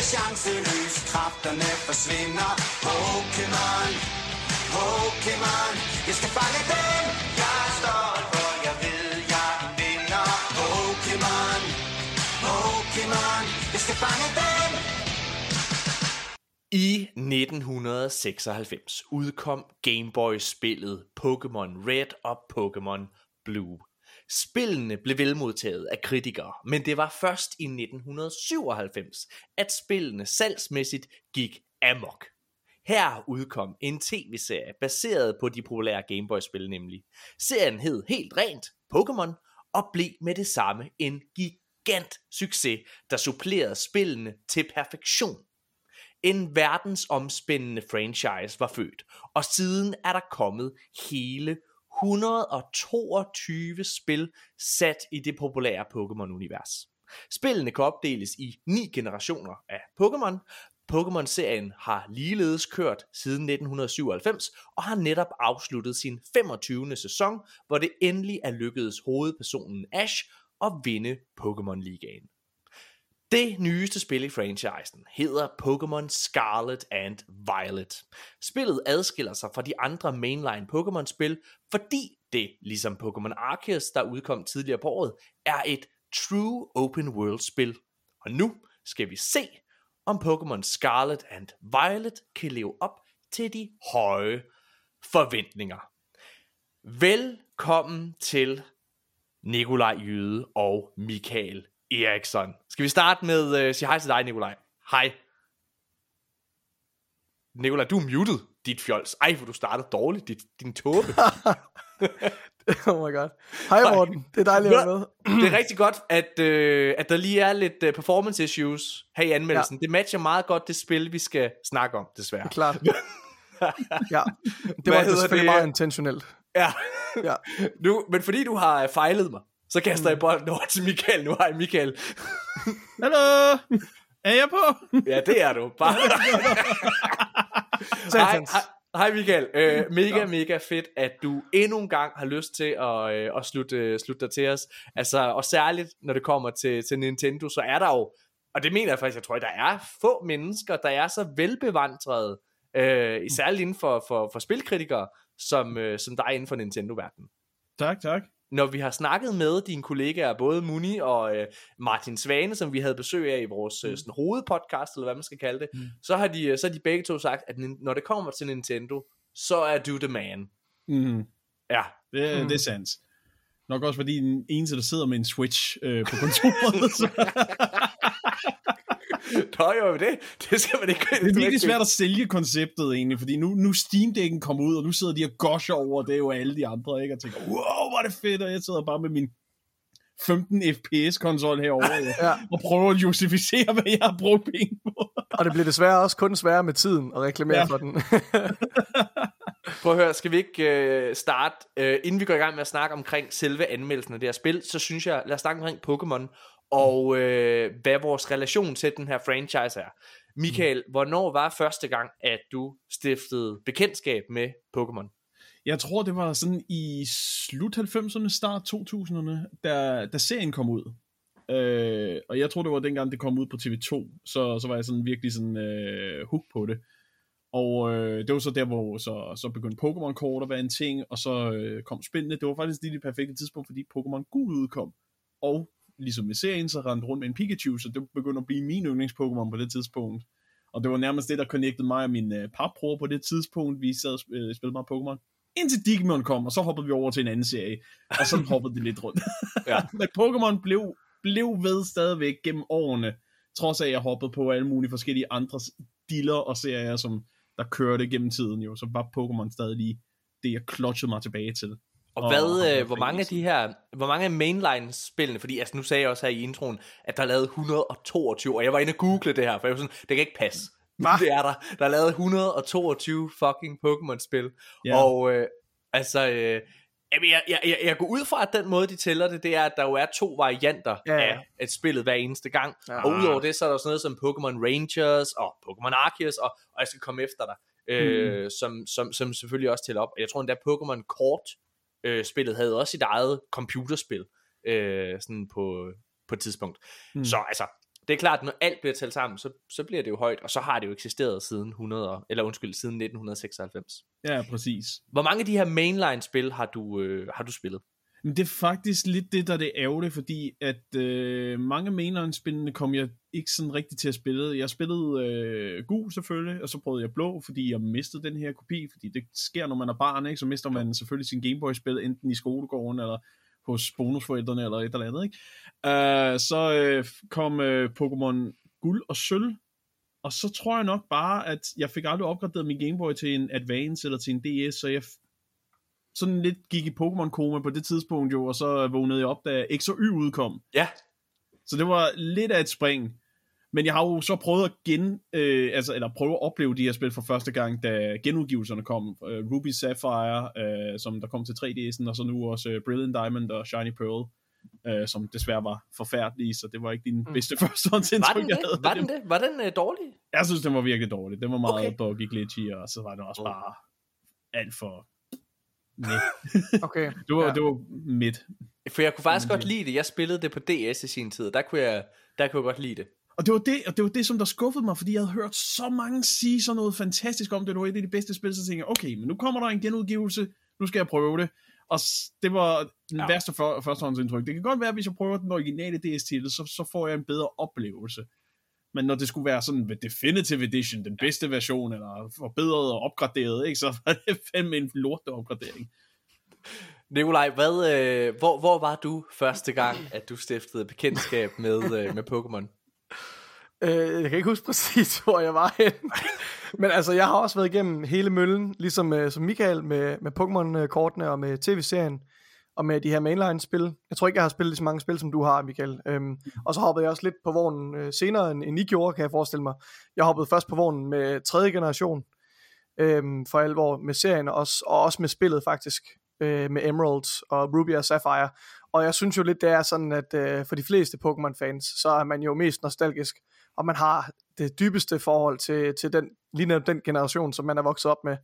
er chanceløs, kræfterne forsvinder. Pokémon, Pokémon, jeg skal fange dem. Jeg er stolt, for jeg ved, jeg vinder. Pokémon, Pokémon, jeg skal fange dem. I 1996 udkom Game Boy-spillet Pokémon Red og Pokémon Blue. Spillene blev velmodtaget af kritikere, men det var først i 1997, at spillene salgsmæssigt gik amok. Her udkom en tv-serie baseret på de populære Game Boy-spil nemlig. Serien hed helt rent Pokémon og blev med det samme en gigant succes, der supplerede spillene til perfektion. En verdensomspændende franchise var født, og siden er der kommet hele 122 spil sat i det populære Pokémon-univers. Spillene kan opdeles i ni generationer af Pokémon. Pokémon-serien har ligeledes kørt siden 1997 og har netop afsluttet sin 25. sæson, hvor det endelig er lykkedes hovedpersonen Ash at vinde Pokémon-ligaen. Det nyeste spil i franchisen hedder Pokémon Scarlet and Violet. Spillet adskiller sig fra de andre mainline Pokémon-spil, fordi det, ligesom Pokémon Arceus, der udkom tidligere på året, er et true open world spil. Og nu skal vi se, om Pokémon Scarlet and Violet kan leve op til de høje forventninger. Velkommen til Nikolaj Jyde og Michael Eriksson. Skal vi starte med uh, sige hej til dig, Nikolaj? Hej. Nikolaj, du er muted, dit fjols. Ej, hvor du starter dårligt, dit, din tåbe. oh my god. Hej Morten, det er dejligt at være med. det er rigtig godt, at, uh, at der lige er lidt uh, performance issues her i anmeldelsen. Ja. Det matcher meget godt det spil, vi skal snakke om, desværre. Klart. ja, det var selvfølgelig det? meget intentionelt. Ja. ja. Nu, men fordi du har fejlet mig, så kaster jeg bolden over til Michael nu. Hej Michael. Hallo. Er jeg på? ja, det er du. Bare. hej, hej, hej Michael. Uh, mega, mega fedt, at du endnu en gang har lyst til at, uh, at slutte, uh, slutte dig til os. Altså, og særligt, når det kommer til, til Nintendo, så er der jo, og det mener jeg faktisk, jeg tror, der er få mennesker, der er så velbevandrede, uh, særligt inden for, for, for spilkritikere, som, uh, som der er inden for Nintendo-verdenen. Tak, tak når vi har snakket med dine kollegaer, både Muni og øh, Martin Svane, som vi havde besøg af i vores øh, mm. sådan, hovedpodcast, eller hvad man skal kalde det, mm. så, har de, så har de begge to sagt, at når det kommer til Nintendo, så er du the man. Mm. Ja. Det, mm. det er sandt. Nok også fordi den eneste, der sidder med en Switch øh, på kontoret. Nå jo, det, det skal man ikke... Det er virkelig svært at sælge konceptet egentlig, fordi nu, nu Steam Deck'en kommer ud, og nu sidder de og gosher over det, og alle de andre, ikke? Og tænker, wow, hvor er det fedt, og jeg sidder bare med min 15 fps konsol herovre, ja. ja. og prøver at justificere, hvad jeg har brugt penge på. og det bliver desværre også kun sværere med tiden at reklamere ja. for den. Prøv at høre, skal vi ikke uh, starte, uh, inden vi går i gang med at snakke omkring selve anmeldelsen af det her spil, så synes jeg, lad os snakke omkring Pokémon, og øh, hvad vores relation til den her franchise er. Michael, mm. hvornår var første gang, at du stiftede bekendtskab med Pokémon? Jeg tror, det var sådan i slut 90'erne, start 2000'erne, da, da serien kom ud. Øh, og jeg tror, det var dengang, det kom ud på TV2, så, så var jeg sådan virkelig sådan øh, hook på det. Og øh, det var så der, hvor så, så begyndte Pokémon-kort at være en ting, og så øh, kom spændende. Det var faktisk lige det perfekte tidspunkt, fordi Pokémon Gul udkom. Og ligesom i serien, så rendte rundt med en Pikachu, så det begyndte at blive min yndlings-Pokémon på det tidspunkt. Og det var nærmest det, der connectede mig og min øh, papbror på det tidspunkt. Vi sad og øh, spillede meget Pokémon. Indtil Digimon kom, og så hoppede vi over til en anden serie. Og så hoppede det lidt rundt. ja. Men Pokémon blev, blev ved stadigvæk gennem årene. Trods af, at jeg hoppede på alle mulige forskellige andre diller og serier, som der kørte gennem tiden jo. Så var Pokémon stadig lige det, jeg klotchede mig tilbage til. Og, og hvad, øh, hvor mange af de her, hvor mange af mainline-spillene, fordi altså nu sagde jeg også her i introen, at der er lavet 122, og jeg var inde og google det her, for jeg var sådan, det kan ikke passe. Hva? Det er der. Der er lavet 122 fucking Pokémon-spil. Ja. Og øh, altså, øh, jeg, jeg, jeg, jeg går ud fra, at den måde, de tæller det, det er, at der jo er to varianter ja, af et spillet hver eneste gang. Ja. Og udover det, så er der sådan noget som Pokémon Rangers og Pokémon Arceus, og, og jeg skal komme efter dig. Øh, mm. som, som, som selvfølgelig også tæller op. Jeg tror endda Pokémon Kort øh, spillet havde også sit eget computerspil øh, sådan på, på et tidspunkt. Mm. Så altså, Det er klart, at når alt bliver talt sammen, så, så bliver det jo højt, og så har det jo eksisteret siden 100, år- eller undskyld, siden 1996. Ja, præcis. Hvor mange af de her mainline-spil har du, øh, har du spillet? Men det er faktisk lidt det, der er det ærgerlige, fordi at øh, mange mainline-spillene kom jeg ikke sådan rigtig til at spille. Jeg spillede øh, gul selvfølgelig, og så prøvede jeg blå, fordi jeg mistede den her kopi, fordi det sker, når man er barn, ikke? så mister man selvfølgelig sin Gameboy-spil, enten i skolegården, eller hos bonusforældrene, eller et eller andet. Ikke? Uh, så øh, kom øh, Pokémon guld og sølv, og så tror jeg nok bare, at jeg fik aldrig opgraderet min Gameboy til en Advance eller til en DS, så jeg sådan lidt gik i Pokémon-koma på det tidspunkt jo, og så vågnede jeg op, da X og Y udkom. Ja, Så det var lidt af et spring. Men jeg har jo så prøvet at gen, øh, altså, eller prøve at opleve de her spil for første gang, da genudgivelserne kom. Øh, Ruby Sapphire, øh, som der kom til 3DS'en, og så nu også øh, Brilliant Diamond og Shiny Pearl, øh, som desværre var forfærdelige, så det var ikke din Mm. bedste var førstehåndsindtryk, den jeg det? havde. Var den det? Var den øh, dårlig? Jeg synes, den var virkelig dårlig. Den var meget Okay. okay. buggy glitchy, og så var den også Oh. bare alt for midt. Okay. Det var, Ja. det var midt. For jeg kunne faktisk godt lide det. Jeg spillede det på DS i sin tid. Der kunne jeg, der kunne jeg godt lide det. Og det var det, og det var det, som der skuffede mig, fordi jeg havde hørt så mange sige sådan noget fantastisk om det. Det var et af de bedste spil, så tænkte jeg, okay, men nu kommer der en genudgivelse, nu skal jeg prøve det. Og det var den Ja. ja. værste for, førstehåndsindtryk. Det kan godt være, at hvis jeg prøver den originale DS-titel, så, så får jeg en bedre oplevelse. Men når det skulle være sådan ved Definitive Edition, den bedste version, eller forbedret og opgraderet, ikke, så var det fandme en lorte opgradering. Nikolaj, hvad, øh, hvor, hvor var du første gang, at du stiftede bekendtskab med, øh, med Pokémon? Øh, jeg kan ikke huske præcis, hvor jeg var henne. Men altså, jeg har også været igennem hele møllen, ligesom øh, som Michael, med, med Pokémon-kortene og med tv-serien, og med de her mainline-spil. Jeg tror ikke, jeg har spillet lige så mange spil, som du har, Michael. Øhm, og så hoppede jeg også lidt på vognen øh, senere, end, end I gjorde, kan jeg forestille mig. Jeg hoppede først på vognen med tredje generation, øhm, for alvor med serien, også, og også med spillet faktisk, øh, med Emerald og Ruby og Sapphire. Og jeg synes jo lidt, det er sådan, at øh, for de fleste Pokémon-fans, så er man jo mest nostalgisk, og man har det dybeste forhold til, til den, lige netop den generation, som man er vokset op med,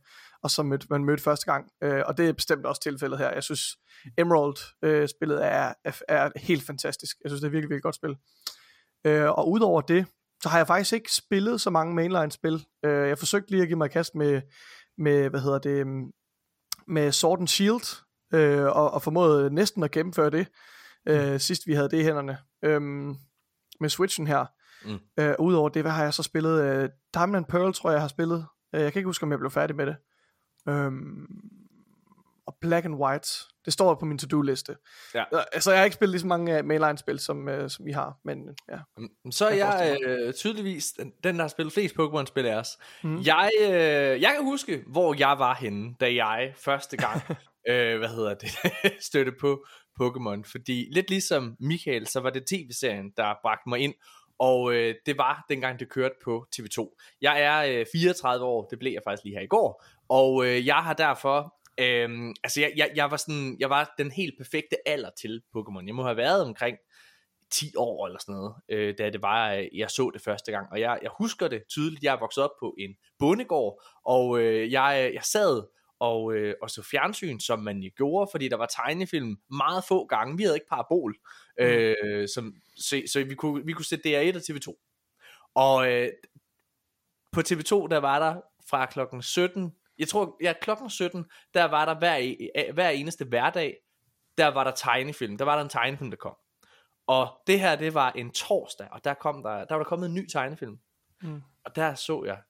og som mød, man mødte første gang. Øh, og det er bestemt også tilfældet her. Jeg synes, Emerald-spillet er, er, er helt fantastisk. Jeg synes, det er virkelig, virkelig godt spil. Øh, og udover det, så har jeg faktisk ikke spillet så mange mainline-spil. Øh, jeg forsøgte lige at give mig et kast med, med hvad hedder det, mm, med Sword and Shield, øh, og, og formåede næsten at gennemføre det, øh, sidst vi havde det i hænderne, øh, med Switchen her. Mm. Øh, Udover det, hvad har jeg så spillet? Øh, Diamond and Pearl, tror jeg, jeg har spillet. Øh, jeg kan ikke huske, om jeg blev færdig med det. Øhm, og Black and White, det står på min to-do-liste. Ja. Øh, Altså, jeg har ikke spillet lige så mange uh, mainline-spil, som, uh, som I har, men ja. Så er Jeg jeg øh, tydeligvis den, den, der har spillet flest Pokémon-spil af os. Mm. Jeg, øh, jeg kan huske, hvor jeg var henne, da jeg første gang, øh, hvad hedder det, støtte på Pokémon. Fordi lidt ligesom Michael, så var det tv-serien, der bragte mig ind. Og øh, det var dengang det kørte på TV2. Jeg er øh, 34 år, det blev jeg faktisk lige her i går. Og øh, jeg har derfor Øhm, altså jeg, jeg, jeg var sådan jeg var den helt perfekte alder til Pokémon. Jeg må have været omkring 10 år eller sådan noget, øh, da det var, øh, jeg så det første gang. Og jeg, jeg husker det tydeligt, jeg er vokset op på en bondegård, og øh, jeg, øh, jeg sad og, øh, og så fjernsyn, som man jo gjorde, fordi der var tegnefilm meget få gange. Vi havde ikke parabol, øh, som, så, så vi, kunne, vi kunne sætte DR1 og TV2. Og øh, på TV2, der var der fra klokken 17, jeg tror, ja, klokken 17, der var der hver, e- hver eneste hverdag, der var der tegnefilm. Der var der en tegnefilm, der kom. Og det her, det var en torsdag, og der, kom der, der var der kommet en ny tegnefilm. Mm. Og der så jeg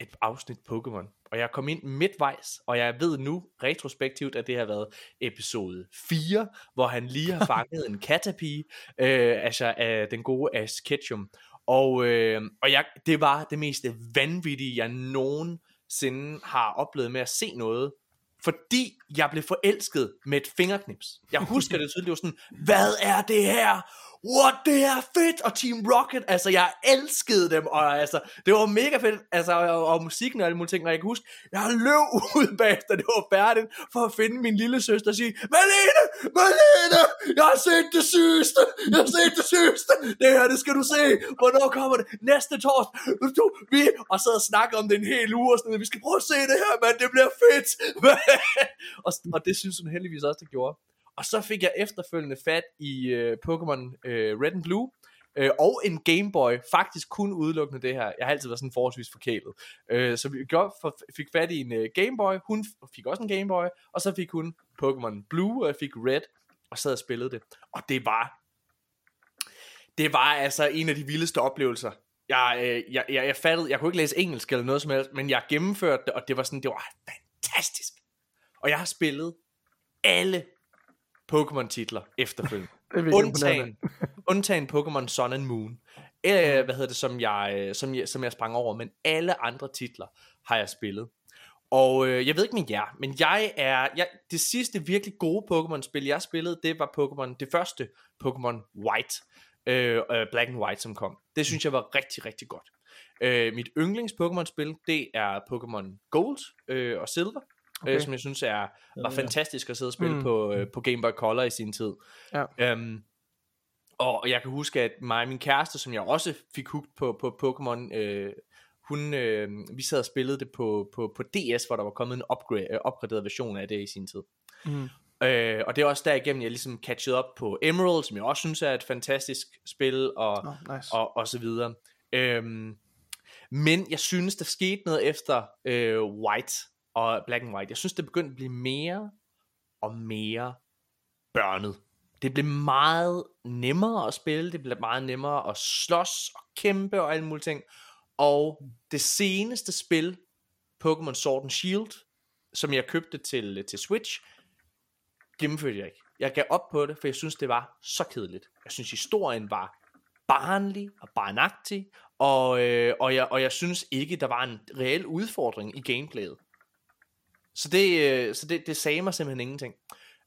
et afsnit Pokémon. Og jeg kom ind midtvejs, og jeg ved nu retrospektivt, at det har været episode 4, hvor han lige har fanget en Caterpie, øh, altså af den gode Ash Ketchum. Og, øh, og jeg, det var det mest vanvittige, jeg nogensinde har oplevet med at se noget, fordi jeg blev forelsket med et fingerknips. Jeg husker det tydeligt, det var sådan, hvad er det her? What, det er fedt! Og Team Rocket, altså jeg elskede dem, og altså, det var mega fedt, altså, og, og musikken og alle mulige ting, og jeg kan huske, jeg løb ud bagefter, det var færdigt, for at finde min lille søster og sige, Malene, Malene, jeg har set det sygeste, jeg har set det sygeste, det her, det skal du se, hvornår kommer det? Næste torsdag, du, vi, og så og snakke om det en hel uge, og sådan, vi skal prøve at se det her, mand, det bliver fedt, og, og det synes hun heldigvis også, det gjorde. Og så fik jeg efterfølgende fat i øh, Pokémon øh, Red and Blue, øh, og en Game Boy, faktisk kun udelukkende det her. Jeg har altid været sådan forholdsvis forkælet. Øh, så vi gjorde, for, fik fat i en øh, Game Boy, hun fik også en Game Boy, og så fik hun Pokémon Blue, og jeg fik Red, og sad og spillede det. Og det var, det var altså en af de vildeste oplevelser. Jeg, øh, jeg, jeg, jeg fattede, jeg kunne ikke læse engelsk eller noget som helst, men jeg gennemførte det, og det var sådan, det var fantastisk. Og jeg har spillet alle Pokémon-titler efterfølgende. Det er virkelig undtagen, undtagen Pokémon Sun and Moon. Øh, hvad hedder det, som jeg, som, jeg, som jeg sprang over, men alle andre titler har jeg spillet. Og øh, jeg ved ikke med jer, men jeg er, jeg, det sidste virkelig gode Pokémon-spil, jeg spillede, det var Pokémon, det første Pokémon White, øh, øh, Black and White, som kom. Det synes jeg var rigtig, rigtig godt. Øh, mit yndlings Pokémon-spil, det er Pokémon Gold øh, og Silver, okay. øh, som jeg synes er, var Ja. fantastisk at sidde og spille mm. på, øh, på Game Boy Color i sin tid. Ja. Øhm, og jeg kan huske, at mig og min kæreste, som jeg også fik hugt på, på Pokémon, øh, hun, øh, vi sad og spillede det på, på, på DS, hvor der var kommet en upgrade, øh, opgraderet version af det i sin tid. Mm. Øh, og det er også derigennem, jeg ligesom catchet op på Emerald, som jeg også synes er et fantastisk spil, og, Oh, nice. og, og så videre. Øhm, men jeg synes, der skete noget efter øh, White og Black and White. Jeg synes, det begyndte at blive mere og mere børnet. Det blev meget nemmere at spille, det blev meget nemmere at slås og kæmpe og alle mulige ting. Og det seneste spil, Pokémon Sword and Shield, som jeg købte til, til Switch, gennemførte jeg ikke. Jeg gav op på det, for jeg synes, det var så kedeligt. Jeg synes, historien var barnlig og barnagtig, og, øh, og, jeg, og jeg synes ikke, der var en reel udfordring i gameplayet. Så det, øh, så det, det sagde mig simpelthen ingenting.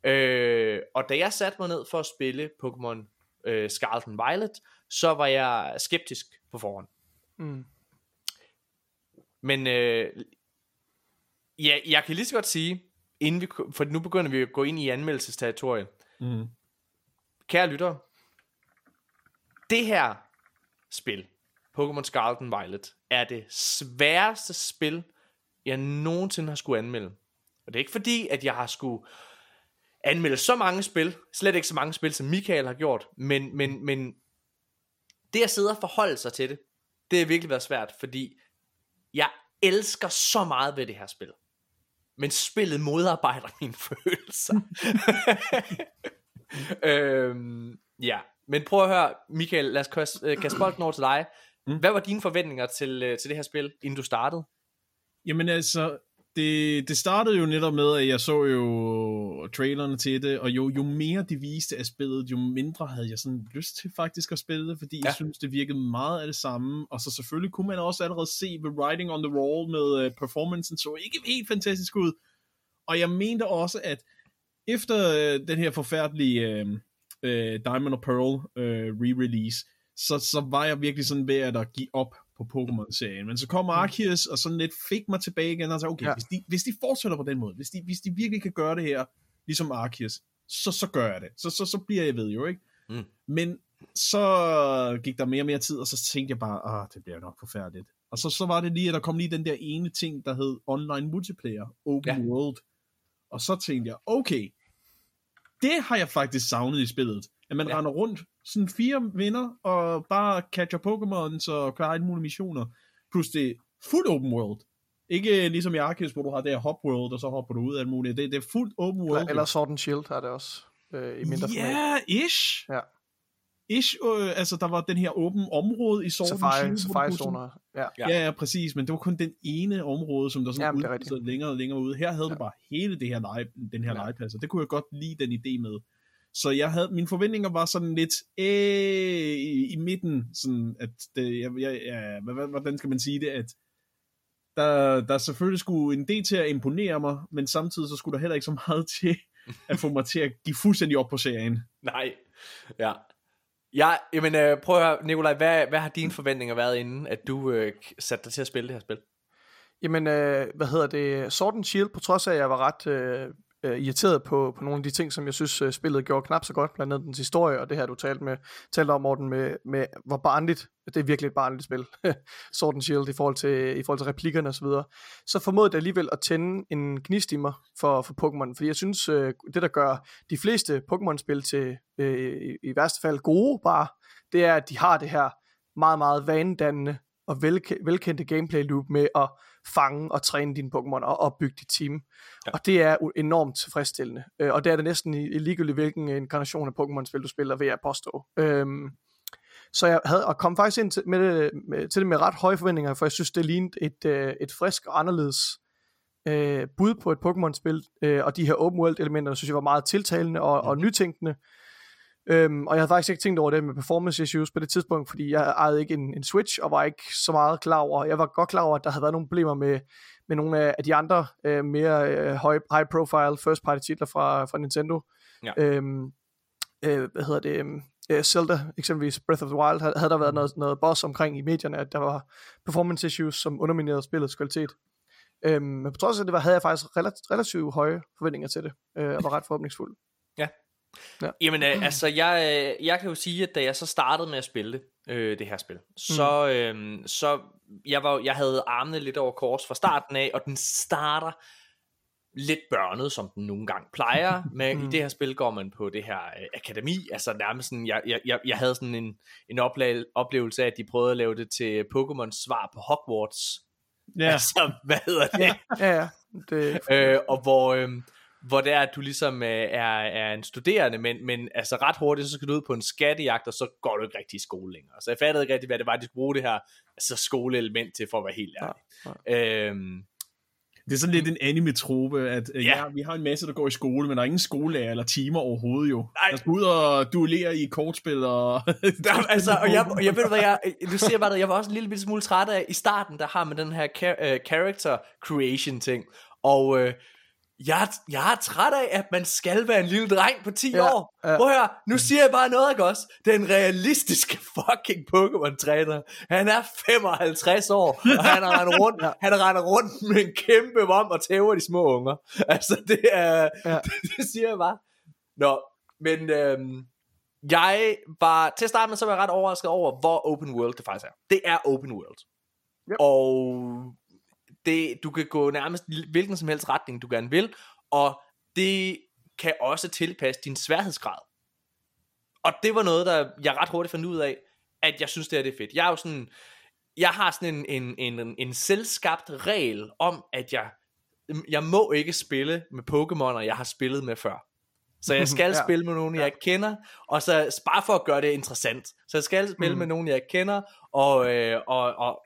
Øh, og da jeg satte mig ned for at spille Pokémon øh, Scarlet and Violet, så var jeg skeptisk på forhånd. Mm. Men øh, ja, jeg kan lige så godt sige, inden vi, for nu begynder vi at gå ind i anmeldelsesterritoriet. Mm. Kære lyttere, det her spil, Pokémon Scarlet and Violet, er det sværeste spil, jeg nogensinde har skulle anmelde. Og det er ikke fordi, at jeg har skulle anmelde så mange spil, slet ikke så mange spil, som Michael har gjort, men, men, men det at sidde og forholde sig til det, det har virkelig været svært, fordi jeg elsker så meget ved det her spil. Men spillet modarbejder mine følelser. øhm, ja, men prøv at høre, Michael, lad os kaste, øh, bolden over til dig. Mm. Hvad var dine forventninger til, øh, til det her spil, inden du startede? Jamen altså, det, det startede jo netop med, at jeg så jo trailerne til det, og jo, jo mere de viste af spillet, jo mindre havde jeg sådan lyst til faktisk at spille det, fordi ja. Jeg synes, det virkede meget af det samme, og så selvfølgelig kunne man også allerede se ved Writing on the Wall med uh, performancen, så ikke helt fantastisk ud, og jeg mente også, at efter uh, den her forfærdelige uh, uh, Diamond og Pearl uh, re-release, så, så var jeg virkelig sådan ved at give op på Pokémon-serien. Men så kom Arceus og sådan lidt fik mig tilbage igen og sagde, okay, Ja. hvis, de, hvis de fortsætter på den måde, hvis de, hvis de virkelig kan gøre det her, ligesom Arceus, så, så gør jeg det. Så, så, så bliver jeg ved jo, ikke? Mm. Men så gik der mere og mere tid, og så tænkte jeg bare, ah, det bliver nok forfærdeligt. Og så, så var det lige, at der kom lige den der ene ting, der hed online multiplayer, open ja. world. Og så tænkte jeg, okay, det har jeg faktisk savnet i spillet. At man Ja. render rundt, sådan fire venner, og bare catcher Pokémons og klarer alle mulige missioner. Plus det er fuld open world. Ikke ligesom i Arceus, hvor du har det her hop world, og så hopper du ud af alt muligt. Det, det er fuldt open world. Eller, eller Sword and Shield har det også. Øh, I mindre Ja, format. yeah, ish. Ja. Ish, øh, altså der var den her åben område i Sword and Safari, Shield, hvor du safari zoner. Ja. Ja. Ja, præcis, men det var kun den ene område, som der sådan Jamen, udviklede længere og længere ude. Her havde ja. du bare hele det her lege, den her ja. legeplads, og det kunne jeg godt lide den idé med. Så jeg havde, mine forventninger var sådan lidt øh, i, i midten, sådan at det, jeg, jeg, hvad- hvordan skal man sige det, at der, der selvfølgelig skulle en del til at imponere mig, men samtidig så skulle der heller ikke så meget til at få mig til at give fuldstændig op på serien. Nej. Ja. Ja, jamen øh, prøv at høre, Nikolaj, hvad, hvad har dine forventninger været inden, at du øh, satte dig til at spille det her spil? Jamen, øh, hvad hedder det? Sword and Shield, på trods af, at jeg var ret øh, øh, irriteret på, på nogle af de ting, som jeg synes, øh, spillet gjorde knap så godt, blandt andet dens historie, og det her, du talte, med, talte om, Morten, med, med hvor barnligt, det er virkelig et barnligt spil, Sword and Shield, i forhold til, i forhold til replikkerne osv., så, så formåede det alligevel at tænde en gnist i mig for, for Pokémon, fordi jeg synes, øh, det der gør de fleste Pokémon-spil til, øh, i, i værste fald gode bare, det er, at de har det her meget, meget vanedannende og velke- velkendte gameplay loop med at fange og træne dine Pokémon og opbygge dit team. Ja. Og det er enormt tilfredsstillende. Øh, og det er det næsten i, ligegyldigt, hvilken inkarnation af Pokémon-spil du spiller, vil jeg påstå. Øhm, så jeg havde, og kom faktisk ind til, med det, med, til det med ret høje forventninger, for jeg synes, det lignede et, øh, et frisk og anderledes øh, bud på et Pokémon-spil, øh, og de her open world elementer, synes jeg var meget tiltalende og, og nytænkende. Øhm, og jeg havde faktisk ikke tænkt over det med performance issues på det tidspunkt, fordi jeg ejede ikke en, en Switch, og var ikke så meget klar over, jeg var godt klar over, at der havde været nogle problemer med, med nogle af, af de andre øh, mere øh, high, high profile first party titler fra, fra Nintendo. Ja. Øhm, øh, hvad hedder det, øh, Zelda, eksempelvis Breath of the Wild, havde, havde der været noget, noget boss omkring i medierne, at der var performance issues, som underminerede spillets kvalitet. Øhm, men på trods af det, var, havde jeg faktisk relativt, relativt høje forventninger til det, øh, og var ret forhåbningsfuld. Jamen øh, altså, jeg, øh, jeg kan jo sige, at da jeg så startede med at spille det, øh, det her spil, så, øh, så jeg, var, jeg havde armene lidt over kors fra starten af, og den starter lidt børnet, som den nogle gange plejer. Men i det her spil går man på det her øh, akademi, altså nærmest sådan, jeg, jeg, jeg, havde sådan en, en opleve, oplevelse af, at de prøvede at lave det til Pokémon svar på Hogwarts. Ja, Altså, hvad hedder det? Ja, ja. Det, øh, og hvor, øh, hvor det er, at du ligesom øh, er, er en studerende, men, men altså ret hurtigt, så skal du ud på en skattejagt, og så går du ikke rigtig i skole længere. Så jeg fattede ikke rigtig, hvad det var, de skulle bruge det her altså skoleelement til, for at være helt ærlig. Øhm, det er sådan lidt en anime-trope, at øh, Ja. ja. ja, vi har en masse, der går i skole, men der er ingen skolelærer eller timer overhovedet jo. Nej. Der skal ud og duellere i kortspil og... der, altså, og jeg, jeg ved hvad, jeg, du ser bare det, jeg var også en lille smule træt af, i starten, der har man den her char- uh, character creation ting, og øh, jeg, er- jeg er træt af, at man skal være en lille dreng på 10 Ja, år. ja. Prøv her, nu siger jeg bare noget, ikke også? Den realistiske fucking Pokémon-træner, han er 55 år, og han rendt rundt, Ja. han render rundt med en kæmpe vom og tæver de små unger. Altså, det er, Ja. det siger jeg bare. Nå, men øhm, jeg var, til at starte med, så var jeg ret overrasket over, hvor open world det faktisk er. Det er open world. Yep. Og det, du kan gå nærmest hvilken som helst retning, du gerne vil, og det kan også tilpasse din sværhedsgrad. Og det var noget, der jeg ret hurtigt fandt ud af, at jeg synes, det her det er fedt. Jeg er jo sådan, jeg har sådan en, en, en, en selvskabt regel om, at jeg, jeg må ikke spille med Pokémoner, jeg har spillet med før. Så jeg skal Ja. ja. spille med nogen, jeg ikke kender, og så bare for at gøre det interessant. Så jeg skal spille Mm. med nogen, jeg kender, og, øh, og, og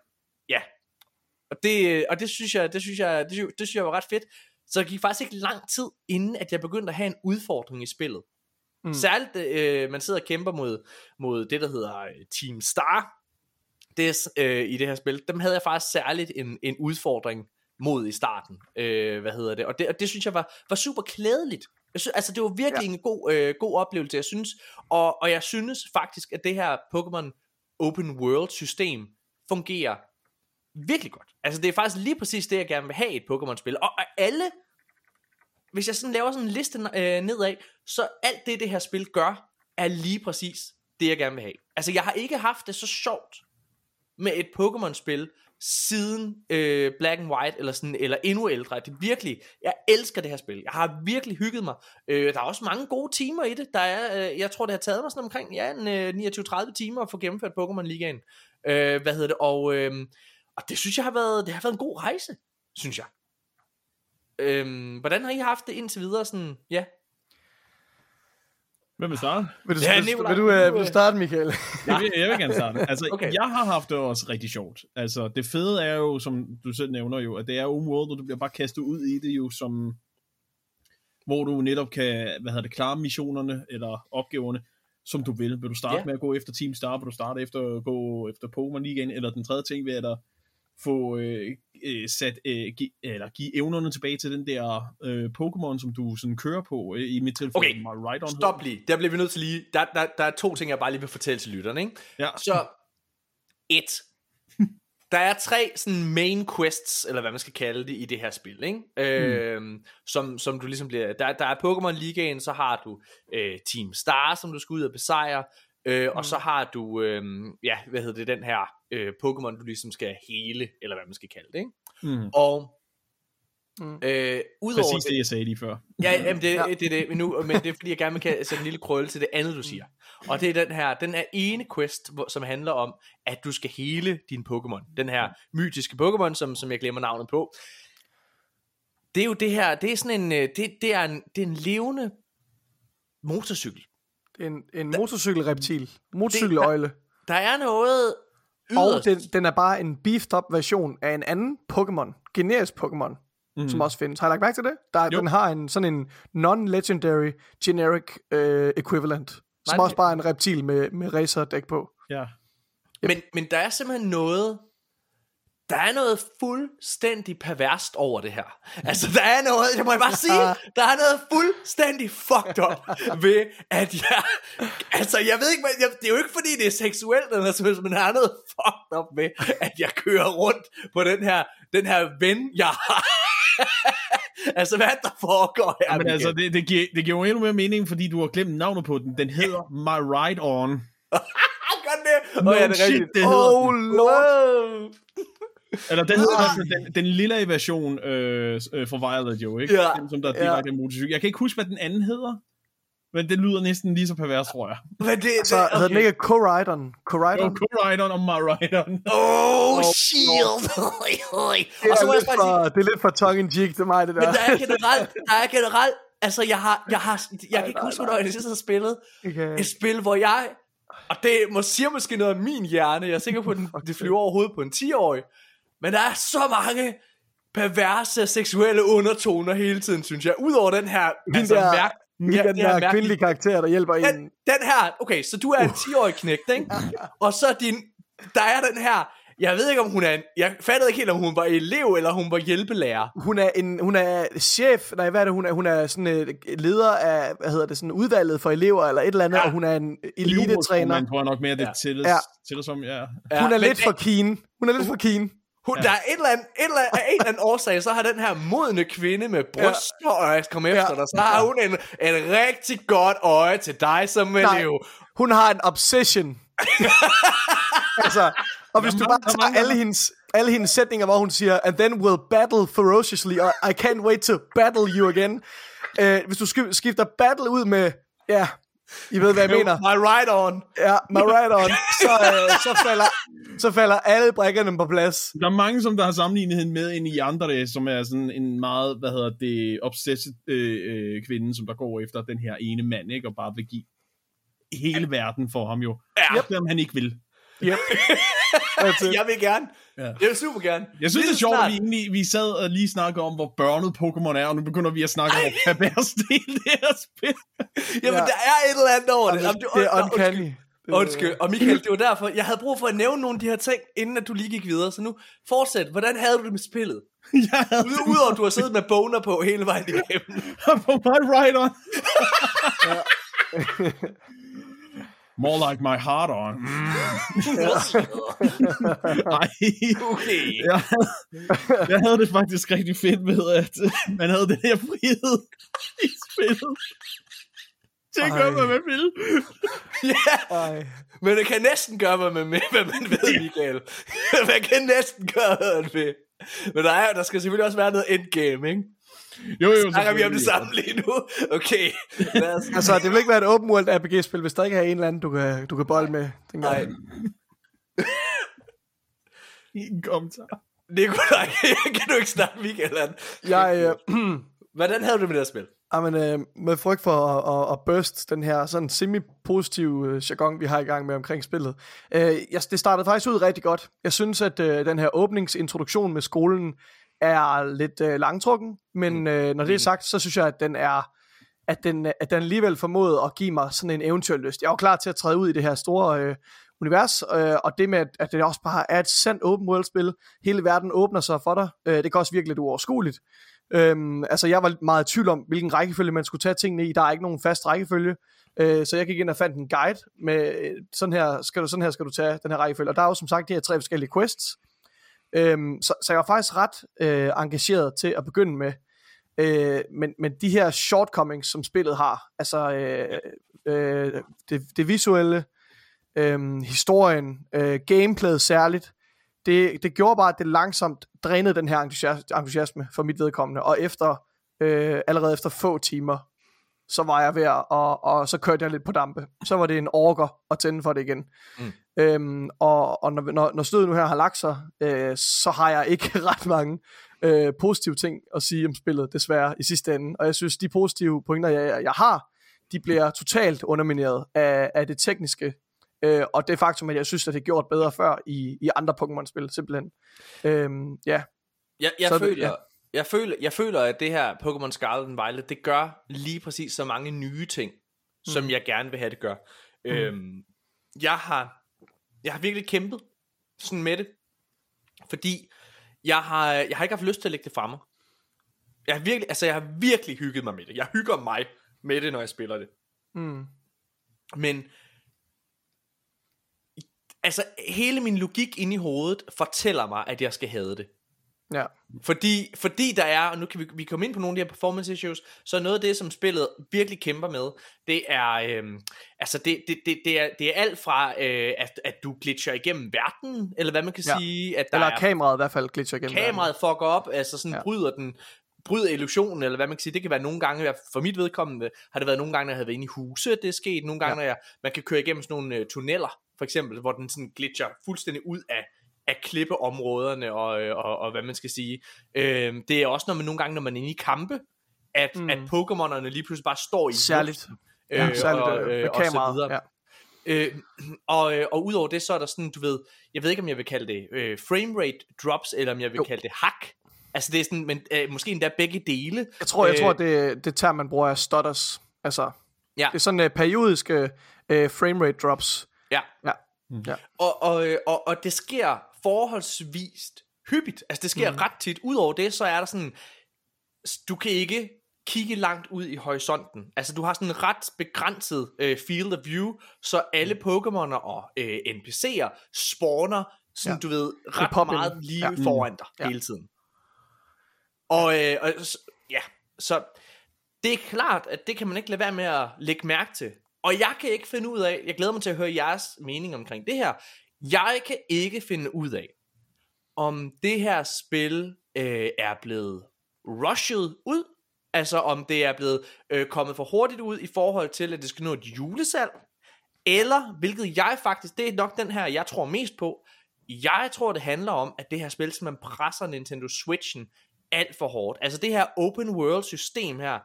ja. Og det, og det synes jeg, det synes jeg, det synes, det synes jeg var ret fedt. Så det gik faktisk ikke lang tid, inden at jeg begyndte at have en udfordring i spillet. Mm. Særligt, øh, man sidder og kæmper mod, mod det, der hedder øh, Team Star, det øh, i det her spil. Dem havde jeg faktisk særligt en, en udfordring mod i starten. Øh, hvad hedder det? Og det, og det synes jeg var, var super klædeligt. Jeg synes, altså det var virkelig ja. en god, øh, god oplevelse, jeg synes. Og, og jeg synes faktisk, at det her Pokémon Open World system fungerer virkelig godt. Altså det er faktisk lige præcis det, jeg gerne vil have i et Pokémon-spil. Og, og alle, hvis jeg sådan laver sådan en liste øh, nedad, så alt det, det her spil gør, er lige præcis det, jeg gerne vil have. Altså jeg har ikke haft det så sjovt med et Pokémon-spil siden øh, Black and White, eller, sådan, eller endnu ældre. Det er virkelig, jeg elsker det her spil. Jeg har virkelig hygget mig. Øh, der er også mange gode timer i det. Der er, øh, jeg tror, det har taget mig sådan omkring ja, en, øh, 29-30 timer at få gennemført Pokémon Ligaen. Øh, hvad hedder det? Og, øh, og det synes jeg har været, det har været en god rejse, synes jeg. Øh, hvordan har I haft det indtil videre? Sådan, ja. Hvem vil starte? Vil du, Ja, vil, vil, du, øh, vil du starte, Michael? Jeg vil, jeg vil gerne starte. Altså, Okay. jeg har haft det også rigtig sjovt. Altså, det fede er jo, som du selv nævner jo, at det er open world, og du bliver bare kastet ud i det jo, som hvor du netop kan, hvad hedder det, klare missionerne eller opgaverne, som du vil. Vil du starte yeah. med at gå efter Team Star? Vil du starte efter at gå efter Pokémon Ligaen? Eller den tredje ting ved at få øh, øh, sat, øh, gi, eller give evnerne tilbage til den der øh, Pokémon, som du sådan kører på. Øh, I mit tilfælde, Okay, My Ride On. Stop lige. Der bliver vi nødt til lige. Der, der, der er to ting, jeg bare lige vil fortælle til lytterne. Ikke? Ja. Så, et. Der er tre sådan main quests, eller hvad man skal kalde det, i det her spil, ikke? Øhm, som, som du ligesom bliver... Der, der er Pokémon Ligaen, så har du øh, Team Star, som du skal ud og besejre, øh, og så har du, øh, ja, hvad hedder det, den her øh, Pokémon, du ligesom skal hele, eller hvad man skal kalde det, ikke? Mm. Og Mm. Øh, udover Præcis det, jeg sagde lige før. Ja, jamen det, Ja. det det, men, nu, men det er fordi, jeg gerne vil kan- sætte en lille krølle til det andet, du siger. Og det er den her, den er ene quest, hvor, som handler om, at du skal hele din Pokémon. Den her mytiske Pokémon, som, som jeg glemmer navnet på. Det er jo det her, det er sådan en, øh, det, det er en, det er en levende motorcykel. Det en, en motorcykelreptil. Motorcykeløjle. Der er noget Og den, den er bare en beefed up version af en anden Pokémon. Generisk Pokémon. Mm. Som også findes. Har I lagt mærke til det? Der, Jo. den har en sådan en non-legendary generic øh, equivalent. Som Nej, også bare er en reptil med, med racerdæk på. Ja. Men, men der er simpelthen noget, der er noget fuldstændig perverst over det her. Altså, der er noget, jeg må bare sige, der er noget fuldstændig fucked up ved, at jeg, altså, jeg ved ikke, jeg, det er jo ikke fordi, det er seksuelt, eller helst, men der er noget fucked up ved, at jeg kører rundt på den her, den her ven, jeg har. altså, hvad er det, der foregår her? Men Michael? altså, det, det, giver, det giver jo endnu mere mening, fordi du har glemt navnet på den. Den hedder My Ride On. Gør det? No Åh, ja, det er shit, rigtigt. det hedder Oh den. lord! Eller den fald den, den lille version øh, øh, for Violet jo, ikke? Ja. Den, som der er Ja. direkte ja. motorcykel. Jeg kan ikke huske, hvad den anden hedder. Men det lyder næsten lige så pervers, tror jeg. Men det, Så det, hedder den ikke Co-Rideren? Jo, Co-Rideren? Co-Ride On og My Ride On. Oh, shield! Det og så er, må jeg lidt for, det er lidt for tongue-in-cheek til mig, det der. men der er generelt, der er generelt, altså jeg har, jeg har, jeg kan ikke huske, hvornår jeg sidst har spillet Okay. et spil, hvor jeg, og det må, siger måske noget om min hjerne, jeg er sikker på, at den, det flyver over hovedet på en 10-årig, men der er så mange perverse seksuelle undertoner hele tiden, synes jeg, udover den her, Hende altså, der, mærk, ja, den der mærkelige- kvindelige karakter, der hjælper en. den, den her, okay, så du er en 10-årig knægt, ikke? Og så din, der er den her, jeg ved ikke om hun er en, jeg fattede ikke helt om hun var elev eller hun var hjælpelærer. Hun er, en, hun er chef, nej, hvad er det, hun er? Hun er sådan et leder af, hvad hedder det, sådan udvalget for elever eller et eller andet, Ja. og hun er en elite-træner. Man tror jeg nok mere, det Ja. tælles, Ja. tælles som, ja. Ja, Hun er men lidt det- for keen. Hun er lidt for keen. Hun, der er et eller andet, et eller andet, af en eller anden årsag, så har den her modne kvinde med bryster, og jeg kommer efter Ja. dig, så har hun en, en rigtig godt øje til dig som elev. Hun har en obsession. altså, og hvis du bare tager alle hendes, alle hendes sætninger, hvor hun siger, and then we'll battle ferociously, og I can't wait to battle you again. Uh, hvis du sk- skifter battle ud med, ja, I ved, hvad jeg mener. My right on. Ja, my right on. Så, uh, så, falder, så falder alle brækkerne på plads. Der er mange, som der har sammenlignet hende med en i andre, som er sådan en meget, hvad hedder det, obsessive øh, øh, kvinde, som der går efter den her ene mand, ikke? Og bare vil give hele verden for ham jo. Ja. Selvom han ikke vil. Yep. Jeg vil gerne. Ja. Jeg vil super gerne. Jeg synes, det er sjovt, snart- at vi, egentlig, vi sad og lige snakkede om, hvor børnet Pokémon er, og nu begynder vi at snakke om, hvor pervers det er, det her spil. Jamen, Ja. der er et eller andet over det. Jamen, Det er Nå, uncanny. Undskyld. Undskyld. Og Michael, det var derfor, jeg havde brug for at nævne nogle af de her ting, inden at du lige gik videre. Så nu, fortsæt. Hvordan havde du det med spillet? Jeg havde Ud- Udover at du har siddet med boner på hele vejen igennem. på my right on. More like my heart on. Ej. okay. Jeg, jeg havde det faktisk rigtig fedt med, at man havde den her frihed i spillet. Til at gøre, Ej. hvad man vil. Ja, Ej. men det kan næsten gøre, hvad man, med, hvad man ved, Michael. man kan næsten gøre, hvad man vil. Men der, er, der skal selvfølgelig også være noget endgame, ikke? Jo, jo, Snakker vi om det samme lige nu? Okay. Os... Altså, det vil ikke være et open world RPG-spil, hvis der ikke er en eller anden, du kan, du kan bolde med. tænker Nej. jeg. I en kommentar. Nikolaj, kan du ikke snakke Michael? Jeg, øh, Hvordan havde du det med det her spil? Jamen, øh, med frygt for at, at, at burst den her sådan semi-positive øh, jargon, vi har i gang med omkring spillet. Øh, jeg, det startede faktisk ud rigtig godt. Jeg synes, at øh, den her åbningsintroduktion med skolen er lidt øh, langtrukken, men øh, når det er sagt, så synes jeg, at den er at den, at den alligevel formåede at give mig sådan en eventyrlyst. Jeg var klar til at træde ud i det her store øh, univers, øh, og det med, at, at det også bare er et sandt open world spil. Hele verden åbner sig for dig. Øh, det kan også virke lidt uoverskueligt. Øhm, altså jeg var meget i tvivl om, hvilken rækkefølge man skulle tage tingene i. Der er ikke nogen fast rækkefølge. Øh, så jeg gik ind og fandt en guide med, øh, sådan her, skal du, sådan her skal du tage den her rækkefølge. Og der er jo som sagt de her tre forskellige quests. Øhm, så, så jeg var faktisk ret øh, engageret til at begynde med. Øh, men, men de her shortcomings, som spillet har, altså øh, øh, det, det visuelle, øh, historien, øh, gameplayet særligt, det, det gjorde bare, at det langsomt drænede den her entusiasme for mit vedkommende, og efter, øh, allerede efter få timer, så var jeg ved at, og, og så kørte jeg lidt på dampe. Så var det en orker at tænde for det igen. Mm. Øhm, og og når, når, når stødet nu her har lagt sig, øh, så har jeg ikke ret mange øh, positive ting at sige om spillet, desværre, i sidste ende. Og jeg synes, de positive pointer, jeg, jeg har, de bliver totalt undermineret af, af det tekniske, øh, og det faktum, at jeg synes, at det er gjort bedre før i, i andre Pokémon-spil, simpelthen. Øhm, ja, Jeg, jeg, Så er føler, ja. jeg, føler, jeg føler, at det her Pokémon Scarlet and Violet, det gør lige præcis så mange nye ting, mm. som jeg gerne vil have, det gør. Mm. Øhm, jeg, har, jeg har virkelig kæmpet sådan med det, fordi jeg har, jeg har ikke haft lyst til at lægge det fra mig. Jeg har virkelig, altså jeg har virkelig hygget mig med det. Jeg hygger mig med det, når jeg spiller det. mm, Men altså hele min logik inde i hovedet fortæller mig, at jeg skal have det. Ja, Fordi, fordi der er, og nu kan vi, vi komme ind på nogle af de her performance issues, så noget af det, som spillet virkelig kæmper med, det er, øhm, altså det, det, det, det, er, det er alt fra, øh, at, at du glitcher igennem verden, eller hvad man kan Ja. sige, at der eller er kameraet i hvert fald glitcher igennem. kameraet fucker op, altså sådan Ja. bryder den, bryder illusionen, eller hvad man kan sige, det kan være nogle gange, for mit vedkommende, har det været nogle gange, når jeg havde været inde i huse, det er sket, nogle gange, ja. når jeg, man kan køre igennem sådan nogle uh, tunneller, for eksempel, hvor den sådan glitcher fuldstændig ud af, af klippeområderne, og, øh, og, og hvad man skal sige. Øh, det er også når man nogle gange, når man er inde i kampe, at, Mm. mm. at Pokémonerne lige pludselig bare står i Særligt. luften, Ja, særligt og, øh, med og så kameraet. videre. Ja. Øh, og, øh, og udover det, så er der sådan, du ved, jeg ved ikke, om jeg vil kalde det øh, framerate drops, eller om jeg vil Jo. kalde det hack. Altså det er sådan, men øh, måske endda begge dele. Jeg tror, jeg Øh, tror det, det term, man bruger er stutters. Altså, Ja. det er sådan uh, periodiske uh, framerate drops. Ja. Ja. Og, og, øh, og, og det sker forholdsvist hyppigt. Altså det sker mm. ret tit. Udover det, så er der sådan, du kan ikke kigge langt ud i horisonten. Altså du har sådan en ret begrænset øh, field of view, så alle Pokémoner og øh, NPC'er spawner sådan, Ja. du ved, ret meget lige Ja. ja. foran dig Ja. hele tiden. Og, øh, og ja, så det er klart, at det kan man ikke lade være med at lægge mærke til. Og jeg kan ikke finde ud af, jeg glæder mig til at høre jeres mening omkring det her. Jeg kan ikke finde ud af, om det her spil øh, er blevet rushet ud, altså om det er blevet øh, kommet for hurtigt ud i forhold til, at det skal nå et julesalg, eller, hvilket jeg faktisk, det er nok den her, jeg tror mest på, jeg tror, det handler om, at det her spil man presser Nintendo Switchen alt for hårdt. Altså det her open world system her,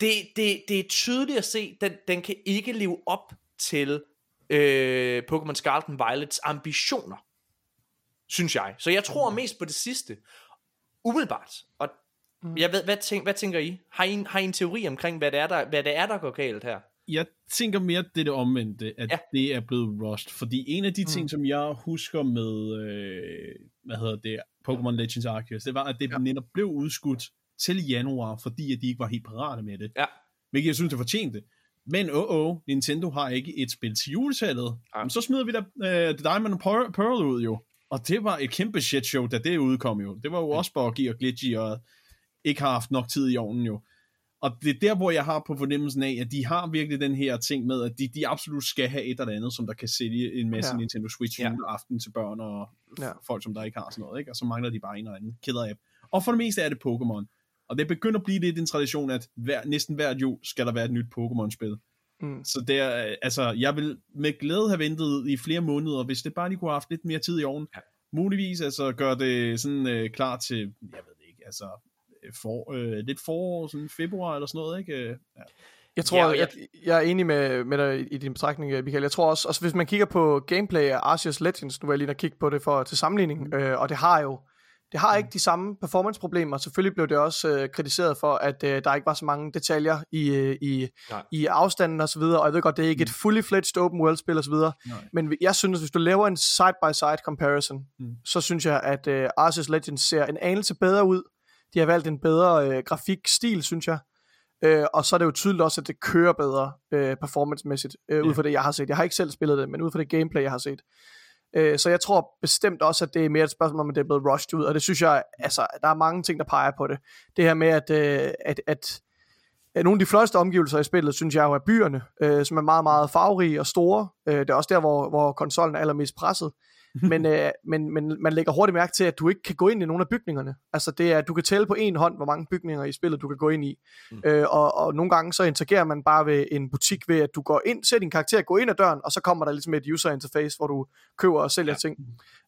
det, det, det er tydeligt at se, den, den kan ikke leve op til øh, Pokémon Scarlet and Violets ambitioner, synes jeg. Så jeg tror mest på det sidste, umiddelbart. Og jeg ved, hvad, tænk, hvad tænker I? Har I, en, har I en teori omkring, hvad det er, der, hvad det er, der går galt her? jeg tænker mere, det det omvendte, at ja. Det er blevet rushed. Fordi en af de ting, mm. som jeg husker med, øh, hvad hedder det, Pokémon Legends Arceus, det var, at det ja. netop blev udskudt til januar, fordi at de ikke var helt parate med det. Ja. Hvilket jeg synes, det fortjente. Men åh, oh, oh, Nintendo har ikke et spil til julesalget. Ja. Ja. Så smider vi da øh, Diamond and Pearl, ud jo. Og det var et kæmpe shit show, da det udkom jo. Det var jo også buggy og glitchy, og ikke har haft nok tid i ovnen jo. Og det er der, hvor jeg har på fornemmelsen af, at de har virkelig den her ting med, at de, de absolut skal have et eller andet, som der kan sælge en masse Ja. Nintendo Switch Ja. juleaften til børn og ja. folk, som der ikke har sådan noget. Ikke? Og så mangler de bare en eller anden killer app. Og for det meste er det Pokémon. Og det begynder at blive lidt en tradition, at hver, næsten hvert jul skal der være et nyt Pokémon-spil. Mm. Så det er, altså, jeg vil med glæde have ventet i flere måneder, hvis det bare lige kunne have haft lidt mere tid i ovnen. Ja. Muligvis altså gør det sådan øh, klar til, jeg ved det ikke, altså øh, for, øh, lidt forår, sådan februar eller sådan noget, ikke? Øh, Ja. Jeg tror, Ja, jeg, jeg- jeg er enig med, med dig i, i din betragtning, Michael. Jeg tror også, også, hvis man kigger på gameplay af Arceus Legends, nu var jeg lige at kigge på det for, til sammenligning, mm. øh, og det har jo det har ikke de samme performance-problemer. Selvfølgelig blev det også øh, kritiseret for, at øh, der ikke var så mange detaljer i, øh, i, Nej. i afstanden og så videre, og jeg ved godt, det er ikke et fully fledged open world spil og så videre, Nej. men jeg synes, hvis du laver en side-by-side comparison, Mm. så synes jeg, at øh, Arceus Legends ser en anelse bedre ud. De har valgt en bedre øh, grafikstil, synes jeg. Øh, og så er det jo tydeligt også, at det kører bedre øh, performance-mæssigt, øh, ud fra det, jeg har set. Jeg har ikke selv spillet det, men ud fra det gameplay, jeg har set. Øh, så jeg tror bestemt også, at det er mere et spørgsmål om, at det er blevet rushed ud, og det synes jeg, altså, der er mange ting, der peger på det. Det her med, at, øh, at, at, at nogle af de flotteste omgivelser i spillet, synes jeg jo er byerne, øh, som er meget, meget farverige og store. Øh, det er også der, hvor, hvor konsollen er allermest presset men, øh, men, men man lægger hurtigt mærke til, at du ikke kan gå ind i nogle af bygningerne. Altså det er, du kan tælle på en hånd, hvor mange bygninger i spillet, du kan gå ind i. Mm. Øh, og, og nogle gange så interagerer man bare ved en butik ved, at du går ind, ser din karakter gå ind ad døren, og så kommer der ligesom et user interface, hvor du køber og sælger ja. ting.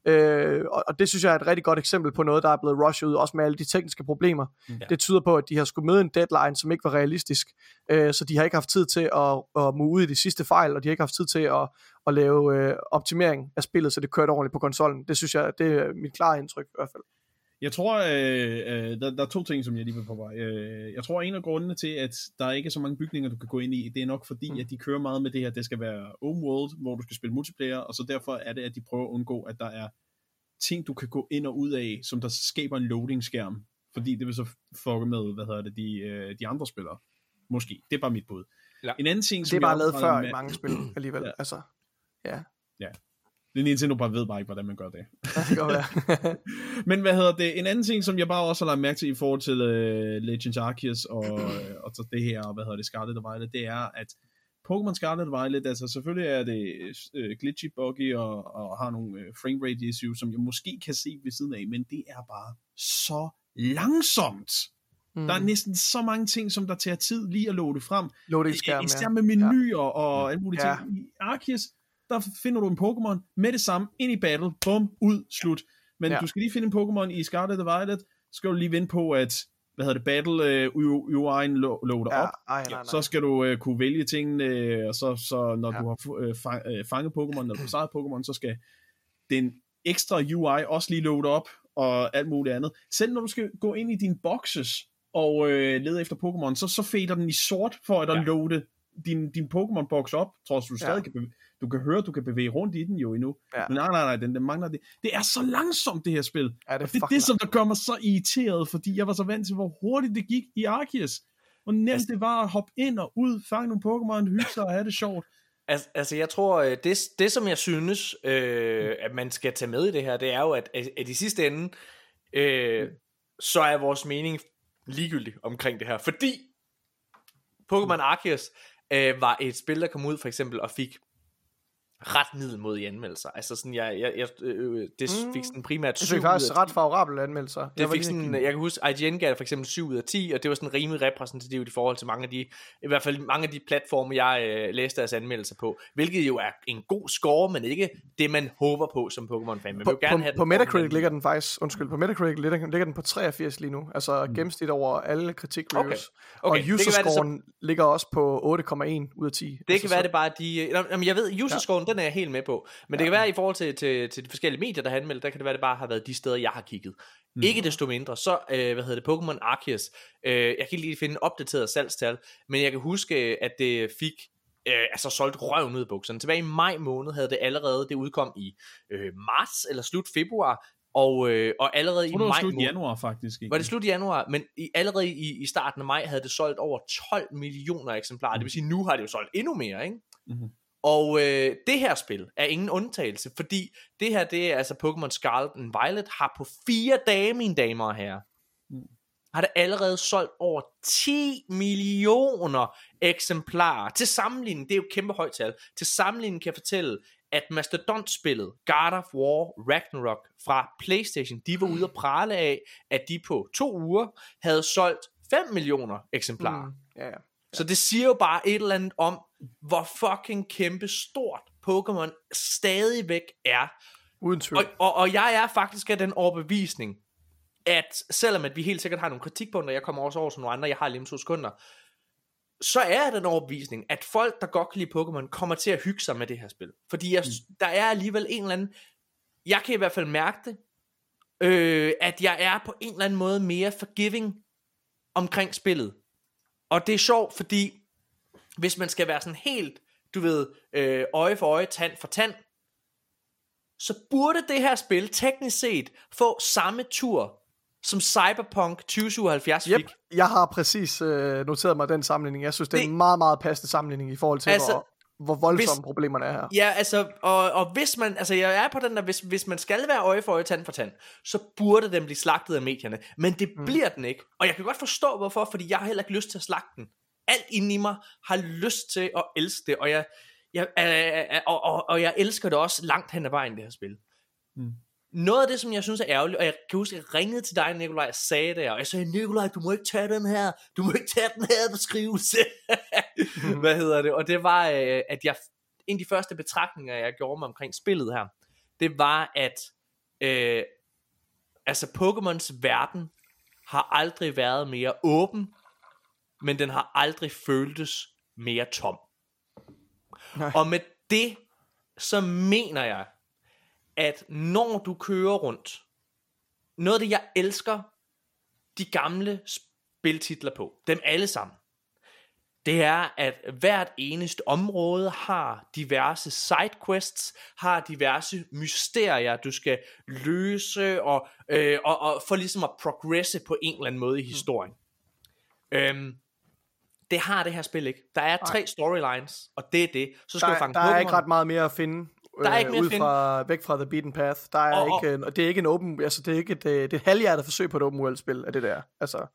Øh, og, og det synes jeg er et rigtig godt eksempel på noget, der er blevet rushet ud, også med alle de tekniske problemer. Mm. Det tyder på, at de har skulle møde en deadline, som ikke var realistisk, øh, så de har ikke haft tid til at, at move ud i de sidste fejl, og de har ikke haft tid til at, at lave øh, optimering af spillet, så det kørte ordentligt på konsollen. Det synes jeg, det er mit klare indtryk i hvert fald. Jeg tror, øh, øh, der, der er to ting, som jeg lige vil på vej. Øh, jeg tror, en af grundene til, at der ikke er så mange bygninger, du kan gå ind i, det er nok fordi, mm. at de kører meget med det her, det skal være open world, hvor du skal spille multiplayer, og så derfor er det, at de prøver at undgå, at der er ting, du kan gå ind og ud af, som der skaber en loading-skærm. Fordi det vil så fucke med, hvad hedder det, de, øh, de andre spillere. Måske. Det er bare mit bud. Ja. En anden ting, som Det er bare lavet før med... i mange spil alligevel. Ja. Altså, ja. Ja. Det er Nintendo bare ved bare ikke, hvordan man gør det. det kan være. Men hvad hedder det? En anden ting, som jeg bare også har lagt mærke til i forhold til uh, Legends Arceus og, og så det her, hvad hedder det, Scarlet og Violet, det er, at Pokémon Scarlet og Violet, altså selvfølgelig er det uh, glitchy, buggy og, og har nogle uh, frame rate issues, som jeg måske kan se ved siden af, men det er bare så langsomt. Mm. Der er næsten så mange ting, som der tager tid lige at loade frem. Loading skærm, Især med menuer ja. og alle mulige ja. ting. I Arceus, der finder du en Pokémon med det samme, ind i battle, bum, ud, slut. Men ja. du skal lige finde en Pokémon i Scarlet og Violet, så skal du lige vente på, at hvad hedder det, battle uh, UI'en lo- loader ja, op. Ej, nej, nej. Så skal du uh, kunne vælge tingene, uh, og så, så når ja. du har fang, uh, fanget Pokémon, eller besejret Pokémon, så skal den ekstra UI også lige loade op, og alt muligt andet. Selv når du skal gå ind i dine boxes, og øh, lede efter Pokémon, så, så fader den i sort for at ja. loade din, din Pokémon-box op, trods du stadig ja. kan du kan høre, du kan bevæge rundt i den jo endnu. Ja. Men nej, nej, nej, den, den mangler det. Det er så langsomt, det her spil. Ja, det er og det er det, som der gør mig så irriteret, fordi jeg var så vant til, hvor hurtigt det gik i Arceus. Hvor nemt altså, det var at hoppe ind og ud, fange nogle Pokémon, hygge sig og have det sjovt. Altså, altså jeg tror, øh, det, det som jeg synes, øh, at man skal tage med i det her, det er jo, at, at i sidste ende, øh, så er vores mening ligegyldig omkring det her. Fordi Pokémon Arceus øh, var et spil, der kom ud for eksempel og fik ret middel mod i anmeldelser. Altså sådan, jeg, jeg, jeg øh, det mm. fik sådan primært 7 Det fik faktisk ret favorable anmeldelser. Det jeg fik sådan, jeg kan huske, IGN gav for eksempel 7 ud af 10, og det var sådan rimelig repræsentativt i forhold til mange af de, i hvert fald mange af de platforme, jeg øh, læste deres anmeldelser på, hvilket jo er en god score, men ikke det, man håber på som Pokémon-fan. Man på, vil gerne på, have på Metacritic ligger den faktisk, undskyld, på Metacritic ligger, ligger den på 83 lige nu, altså mm. gennemsnit over alle kritik-reviews. Okay. okay. Og user-scoren ligger også på 8,1 ud af 10. Det altså, kan være, det bare de, jamen jeg ved, user-scoren, ja. Den er jeg helt med på, men ja. det kan være i forhold til, til, til de forskellige medier, der har anmeldt, der kan det være, det bare har været de steder, jeg har kigget. Mm. Ikke desto mindre, så, øh, hvad hedder det, Pokémon Arceus, øh, jeg kan ikke lige finde opdateret salgstal, men jeg kan huske, at det fik øh, altså solgt røven ud af bukserne. Tilbage i maj måned havde det allerede, det udkom i øh, marts eller slut februar, og, øh, og allerede i maj var slut januar faktisk. Ikke? Var det slut januar, men i, allerede i, i starten af maj havde det solgt over 12 millioner eksemplarer. Mm. Det vil sige, nu har det jo solgt endnu mere, ikke? Mm-hmm. Og øh, det her spil er ingen undtagelse, fordi det her, det er altså Pokémon Scarlet and Violet, har på fire dage, mine damer og herrer, har det allerede solgt over 10 millioner eksemplarer. Til sammenligning, det er jo et kæmpe højt tal, til sammenligning kan jeg fortælle, at Mastodon-spillet God of War Ragnarok fra Playstation, de var ude at prale af, at de på to uger havde solgt 5 millioner eksemplarer. Mm. Ja, ja. Så det siger jo bare et eller andet om, hvor fucking kæmpe stort Pokémon stadigvæk er. Uden tvivl. Og, og, og jeg er faktisk af den overbevisning, at selvom at vi helt sikkert har nogle kritikpunkter, jeg kommer også over som nogle andre, jeg har lige om to sekunder, så er den overbevisning, at folk, der godt kan lide Pokémon, kommer til at hygge sig med det her spil. Fordi jeg, mm. der er alligevel en eller anden, jeg kan i hvert fald mærke det, øh, at jeg er på en eller anden måde mere forgiving omkring spillet. Og det er sjovt, fordi hvis man skal være sådan helt, du ved, øh, øje for øje, tand for tand, så burde det her spil teknisk set få samme tur, som Cyberpunk 2077 fik. Yep, jeg har præcis øh, noteret mig den sammenligning. Jeg synes, det, det er en meget, meget passende sammenligning i forhold til, altså, hvor, hvor voldsomme hvis, problemerne er her. Ja, altså, og, og hvis man, altså jeg er på den der, hvis, hvis man skal være øje for øje, tand for tand, så burde den blive slagtet af medierne. Men det mm. bliver den ikke. Og jeg kan godt forstå, hvorfor, fordi jeg har heller ikke lyst til at slagte den. Alt inde i mig har lyst til at elske det, og jeg, jeg, øh, øh, og, og, og jeg elsker det også langt hen ad vejen, det her spil. Mm. Noget af det, som jeg synes er ærgerligt, og jeg kan huske, at jeg ringede til dig, Nikolaj, og sagde det, og jeg sagde, Nikolaj, du må ikke tage den her, du må ikke tage den her beskrivelse. Hvad hedder det? Og det var, øh, at jeg, en af de første betragtninger, jeg gjorde mig omkring spillet her, det var, at øh, altså Pokémons verden har aldrig været mere åben, men den har aldrig føltes mere tom. Nej. Og med det, så mener jeg, at når du kører rundt, noget af det, jeg elsker de gamle spiltitler på, dem alle sammen, det er, at hvert eneste område har diverse sidequests, har diverse mysterier, du skal løse, og, øh, og, og for ligesom at progresse på en eller anden måde i historien. Mm. Øhm, det har det her spil ikke. Der er tre storylines, og det er det. Så skal Der, du fange der er ikke ret meget mere at finde. Der er ikke mere ud. Fra, væk fra The Beaten Path. Der er Og- ikke, og det er ikke en open, altså det er ikke et, øh, det er et halvhjertet forsøg på et open world spil af det der. Altså,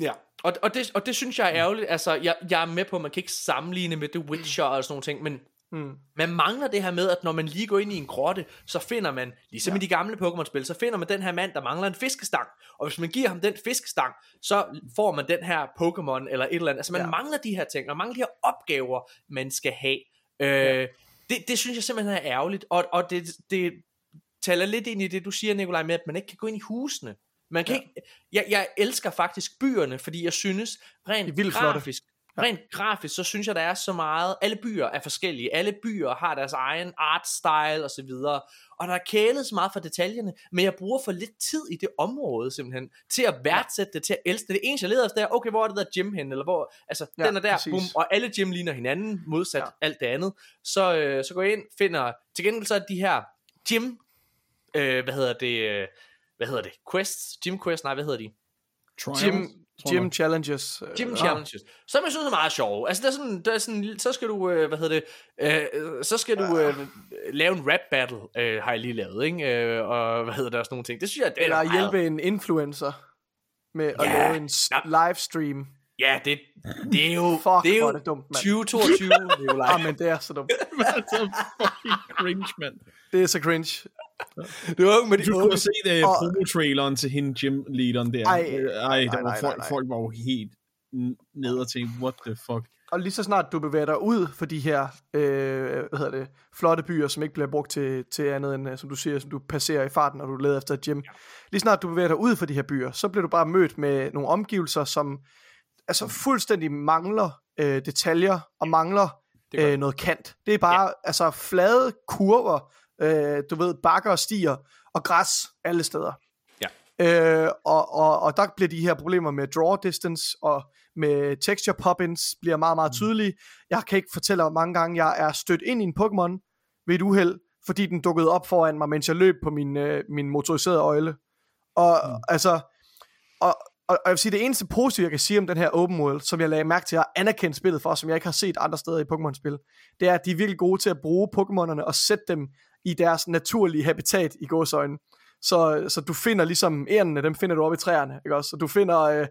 Ja, og, og, det, og det synes jeg er ærgerligt. Altså, jeg, jeg er med på, at man kan ikke sammenligne med The Witcher og sådan nogle ting, men hmm. man mangler det her med, at når man lige går ind i en grotte, så finder man, ligesom ja. i de gamle Pokémon-spil, så finder man den her mand, der mangler en fiskestang. Og hvis man giver ham den fiskestang, så får man den her Pokémon eller et eller andet. Altså man ja. Mangler de her ting, og mangler de her opgaver, man skal have. Øh, ja. det, det synes jeg simpelthen er ærgerligt, og, og det, det taler lidt ind i det, du siger, Nikolaj, med, at man ikke kan gå ind i husene. Man kan ja. ikke, jeg, jeg elsker faktisk byerne, fordi jeg synes, rent De er vildt flotte. grafisk, Rent grafisk, så synes jeg, der er så meget. Alle byer er forskellige. Alle byer har deres egen art style og så videre. Og der er kælet så meget for detaljerne, men jeg bruger for lidt tid i det område simpelthen, til at værdsætte det, til at elske det. Det eneste, jeg leder efter, er, okay, hvor er det der gym hen, eller hvor, altså, ja, den er der, præcis. boom, og alle gym ligner hinanden, modsat ja. Alt det andet. Så, øh, så går jeg ind, finder, til gengæld så er de her gym, øh, hvad hedder det, øh, hvad hedder det, quests, gym quests, nej, hvad hedder de? Trials, Gym, gym nok. challenges. øh, Gym ah, challenges, som jeg synes er meget sjove. Altså, der er sådan, der er sådan, så skal du, øh, hvad hedder det, øh, så skal du øh, lave en rap battle, øh, har jeg lige lavet, ikke? Øh, og hvad hedder det, og sådan nogle ting. Det synes jeg, det er Eller meget- hjælpe en influencer med at Ja. lave en livestream. Ja, det, det er jo, Fuck, det er jo er det dumt, mand. 2022, Nikolaj. Ah, men det er så dumt. så fucking cringe, mand. Det er så cringe. Det var med Du de unge. have set uh, Og- promo-traileren til hende gym-leaderen der. Ej, Ej, nej, der var folk, folk var jo helt n- nede og tænkte, what the fuck. Og lige så snart du bevæger dig ud for de her øh, hvad hedder det, flotte byer, som ikke bliver brugt til, til andet end, øh, som du siger, som du passerer i farten, når du leder efter et gym. Lige snart du bevæger dig ud for de her byer, så bliver du bare mødt med nogle omgivelser, som altså fuldstændig mangler øh, detaljer og mangler Det er øh, noget kant. Det er bare ja. altså flade kurver, øh, du ved, bakker og stier og græs alle steder. Øh, og, og, og der bliver de her problemer med draw distance og med texture pop-ins bliver meget, meget tydelige. Jeg kan ikke fortælle, hvor mange gange jeg er stødt ind i en Pokémon ved et uheld, fordi den dukkede op foran mig, mens jeg løb på min, øh, min motoriserede øjle. Og mm. altså, og, og, og jeg vil sige, det eneste positive, jeg kan sige om den her open world, som jeg lagde mærke til at anerkende spillet for, som jeg ikke har set andre steder i Pokémon-spil, det er, at de er virkelig gode til at bruge Pokémonerne og sætte dem i deres naturlige habitat i gåsøjne. Så, så du finder ligesom ærerne, dem finder du oppe i træerne, ikke også? Så du finder, øh,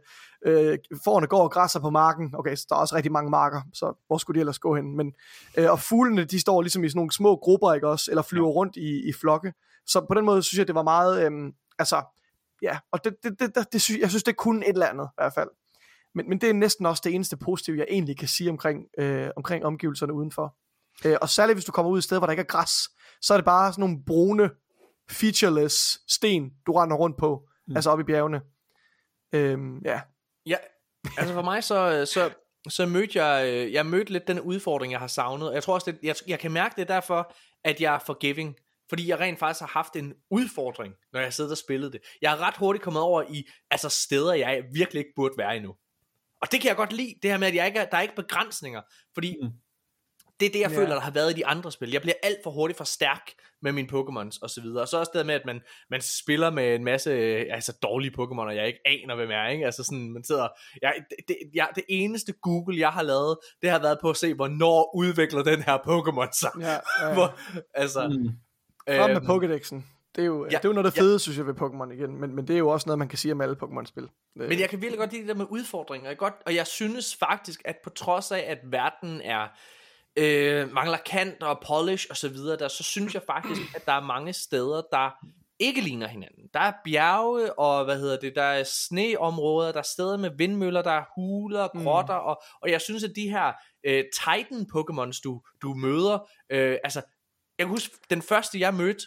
øh, forerne går og græsser på marken, okay, så der er også rigtig mange marker, så hvor skulle de ellers gå hen? Men, øh, og fuglene, de står ligesom i sådan nogle små grupper, ikke også? Eller flyver rundt i, i flokke. Så på den måde synes jeg, det var meget, øh, altså, ja, og det, det, det, det, det synes, jeg synes, det kunne et eller andet, i hvert fald. Men, men det er næsten også det eneste positive, jeg egentlig kan sige omkring, øh, omkring omgivelserne udenfor. Øh, og særligt hvis du kommer ud et sted, hvor der ikke er græs, så er det bare sådan nogle brune, featureless sten, du render rundt på, mm. altså oppe i bjergene. Øhm, ja, Ja, altså for mig så, så, så mødte jeg, øh, jeg mødte lidt den udfordring, jeg har savnet. Jeg tror også, det, jeg, jeg kan mærke det derfor, at jeg er forgiving. Fordi jeg rent faktisk har haft en udfordring, når jeg sidder og spillet det. Jeg er ret hurtigt kommet over i altså steder, jeg virkelig ikke burde være endnu. Og det kan jeg godt lide, det her med, at jeg ikke er, der er ikke begrænsninger. Fordi Mm. Det er det, jeg Ja. føler, der har været i de andre spil. Jeg bliver alt for hurtigt for stærk med mine Pokémons og så videre. Og så også det med, at man, man spiller med en masse øh, altså dårlige Pokémoner, jeg ikke aner, hvem er. Ikke? Altså sådan, man sidder, jeg, det, jeg, det eneste Google, jeg har lavet, det har været på at se, hvornår udvikler den her Pokémon sig. ja, ja. Hvor, altså, Mm. Frem med øhm, Pokédexen. Det er jo, ja, ja, det er jo noget af det ja. fede, synes jeg, ved Pokémon igen. Men, men det er jo også noget, man kan sige om alle Pokémon-spil. Øh, Men jeg kan virkelig godt lide det der med udfordringer. Jeg godt, og jeg synes faktisk, at på trods af, at verden er øh, mangler kant og polish og så videre, der, så synes jeg faktisk, at der er mange steder, der ikke ligner hinanden. Der er bjerge, og hvad hedder det, der er sneområder, der er steder med vindmøller, der er huler, grotter, mm. og, og jeg synes, at de her øh, Titan-Pokémons, du, du møder, øh, altså, jeg kan huske, den første, jeg mødte,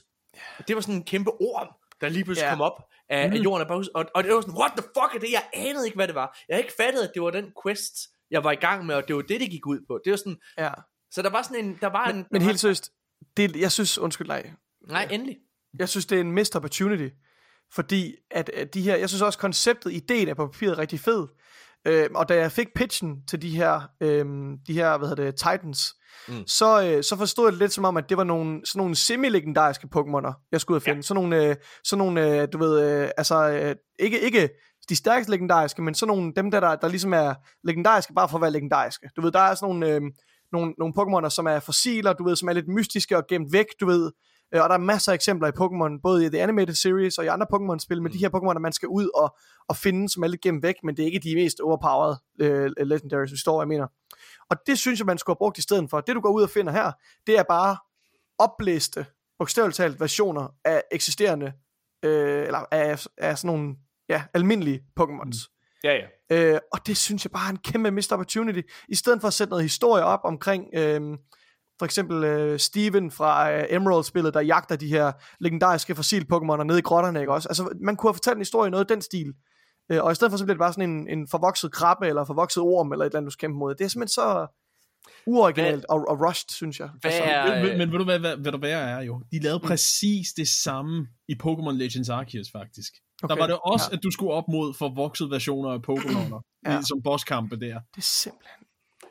det var sådan en kæmpe orm, der lige pludselig Ja. kom op af, mm. af jorden, og, og det var sådan, what the fuck er det? Jeg anede ikke, hvad det var. Jeg havde ikke fattet, at det var den quest, jeg var i gang med, og det var det, det gik ud på. Det var sådan, Ja. Så der var sådan en, der var en... Men der helt var, seriøst, det, jeg synes, undskyld dig, Nej, endelig. jeg synes, det er en missed opportunity. Fordi at, at de her, jeg synes også, konceptet, ideen er på papiret rigtig fed. Øh, og da jeg fik pitchen til de her, øh, de her hvad hedder det, Titans, mm. så, øh, så forstod jeg det lidt som om, at det var nogle, sådan nogle semi-legendariske Pokémoner, jeg skulle ud og finde. Ja. Sådan nogle, øh, sådan nogle øh, du ved, øh, altså, øh, ikke, ikke de stærkeste legendariske, men sådan nogle, dem der, der, der ligesom er legendariske, bare for at være legendariske. Du ved, der er sådan nogle, øh, nogle, nogle Pokémoner, som er fossiler, du ved, som er lidt mystiske og gemt væk, du ved. Øh, Og der er masser af eksempler i Pokémon, både i The Animated Series og i andre Pokémon-spil, med Mm. de her Pokémoner, man skal ud og, og finde, som er lidt gemt væk, men det er ikke de mest overpowered øh, legendaries, vi står, jeg mener. Og det synes jeg, man skulle have brugt i stedet for. Det, du går ud og finder her, det er bare oplæste, bogstaveligt talt, versioner af eksisterende, øh, eller af, af sådan nogle ja, almindelige Pokémons. Ja, ja. Øh, og det synes jeg bare er en kæmpe missed opportunity. I stedet for at sætte noget historie op omkring, øh, for eksempel øh, Steven fra øh, Emerald-spillet, der jagter de her legendariske fossil-Pokémoner nede i grotterne, ikke også? Altså, man kunne have fortalt en historie noget af den stil. Øh, og i stedet for, så bliver det bare sådan en, en forvokset krabbe, eller forvokset orm, eller et eller andet, du skal kæmpe mod. Det er simpelthen så uoriginalt og, og rushed, synes jeg. Hvad altså, er- Men, men, men ved du hvad, hvad, hvad der værre er jo? De lavede præcis det samme i Pokémon Legends Arceus faktisk. Okay. Der var det også, ja. ja. at du skulle op mod forvoksede versioner af Pokémoner, Ja. ja. som bosskampe der. Det er simpelthen...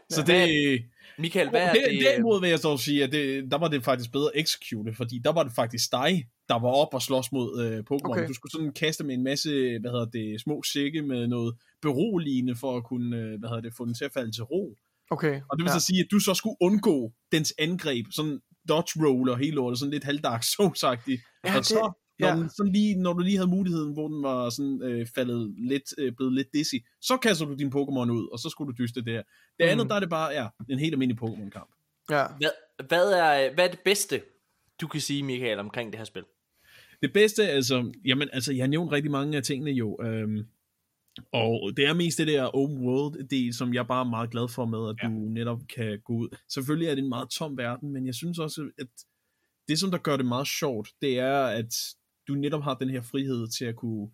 Så Hvad det, Michael, hvad er det, det? øh, derimod vil jeg så sige, at det, der var det faktisk bedre execute, fordi der var det faktisk dig, der var op og slås mod øh, Pokémon. Okay. Okay. Du skulle sådan kaste med en masse, hvad hedder det, små sække med noget beroligende for at kunne, øh, hvad hedder det, få den til at falde til ro. Okay. Og det vil ja. så sige, at du så skulle undgå dens angreb, sådan dodge roll og hele lortet, sådan lidt halvdark souls-agtigt. Ja, og det- så, når, ja. den, sådan lige, når du lige havde muligheden, hvor den var sådan øh, faldet lidt, øh, blevet lidt dizzy, så kaster du din Pokémon ud, og så skulle du dyste det her. Det andet, Mm. der er det bare, ja, en helt almindelig Pokémon-kamp. Ja. Hvad, hvad, er, hvad er det bedste, du kan sige, Michael, omkring det her spil? Det bedste, altså, jamen, altså, jeg har nævnt rigtig mange af tingene jo, øhm, og det er mest det der open world del, som jeg bare er meget glad for med, at Ja. du netop kan gå ud. Selvfølgelig er det en meget tom verden, men jeg synes også, at det, som der gør det meget sjovt, det er, at du netop har den her frihed til at kunne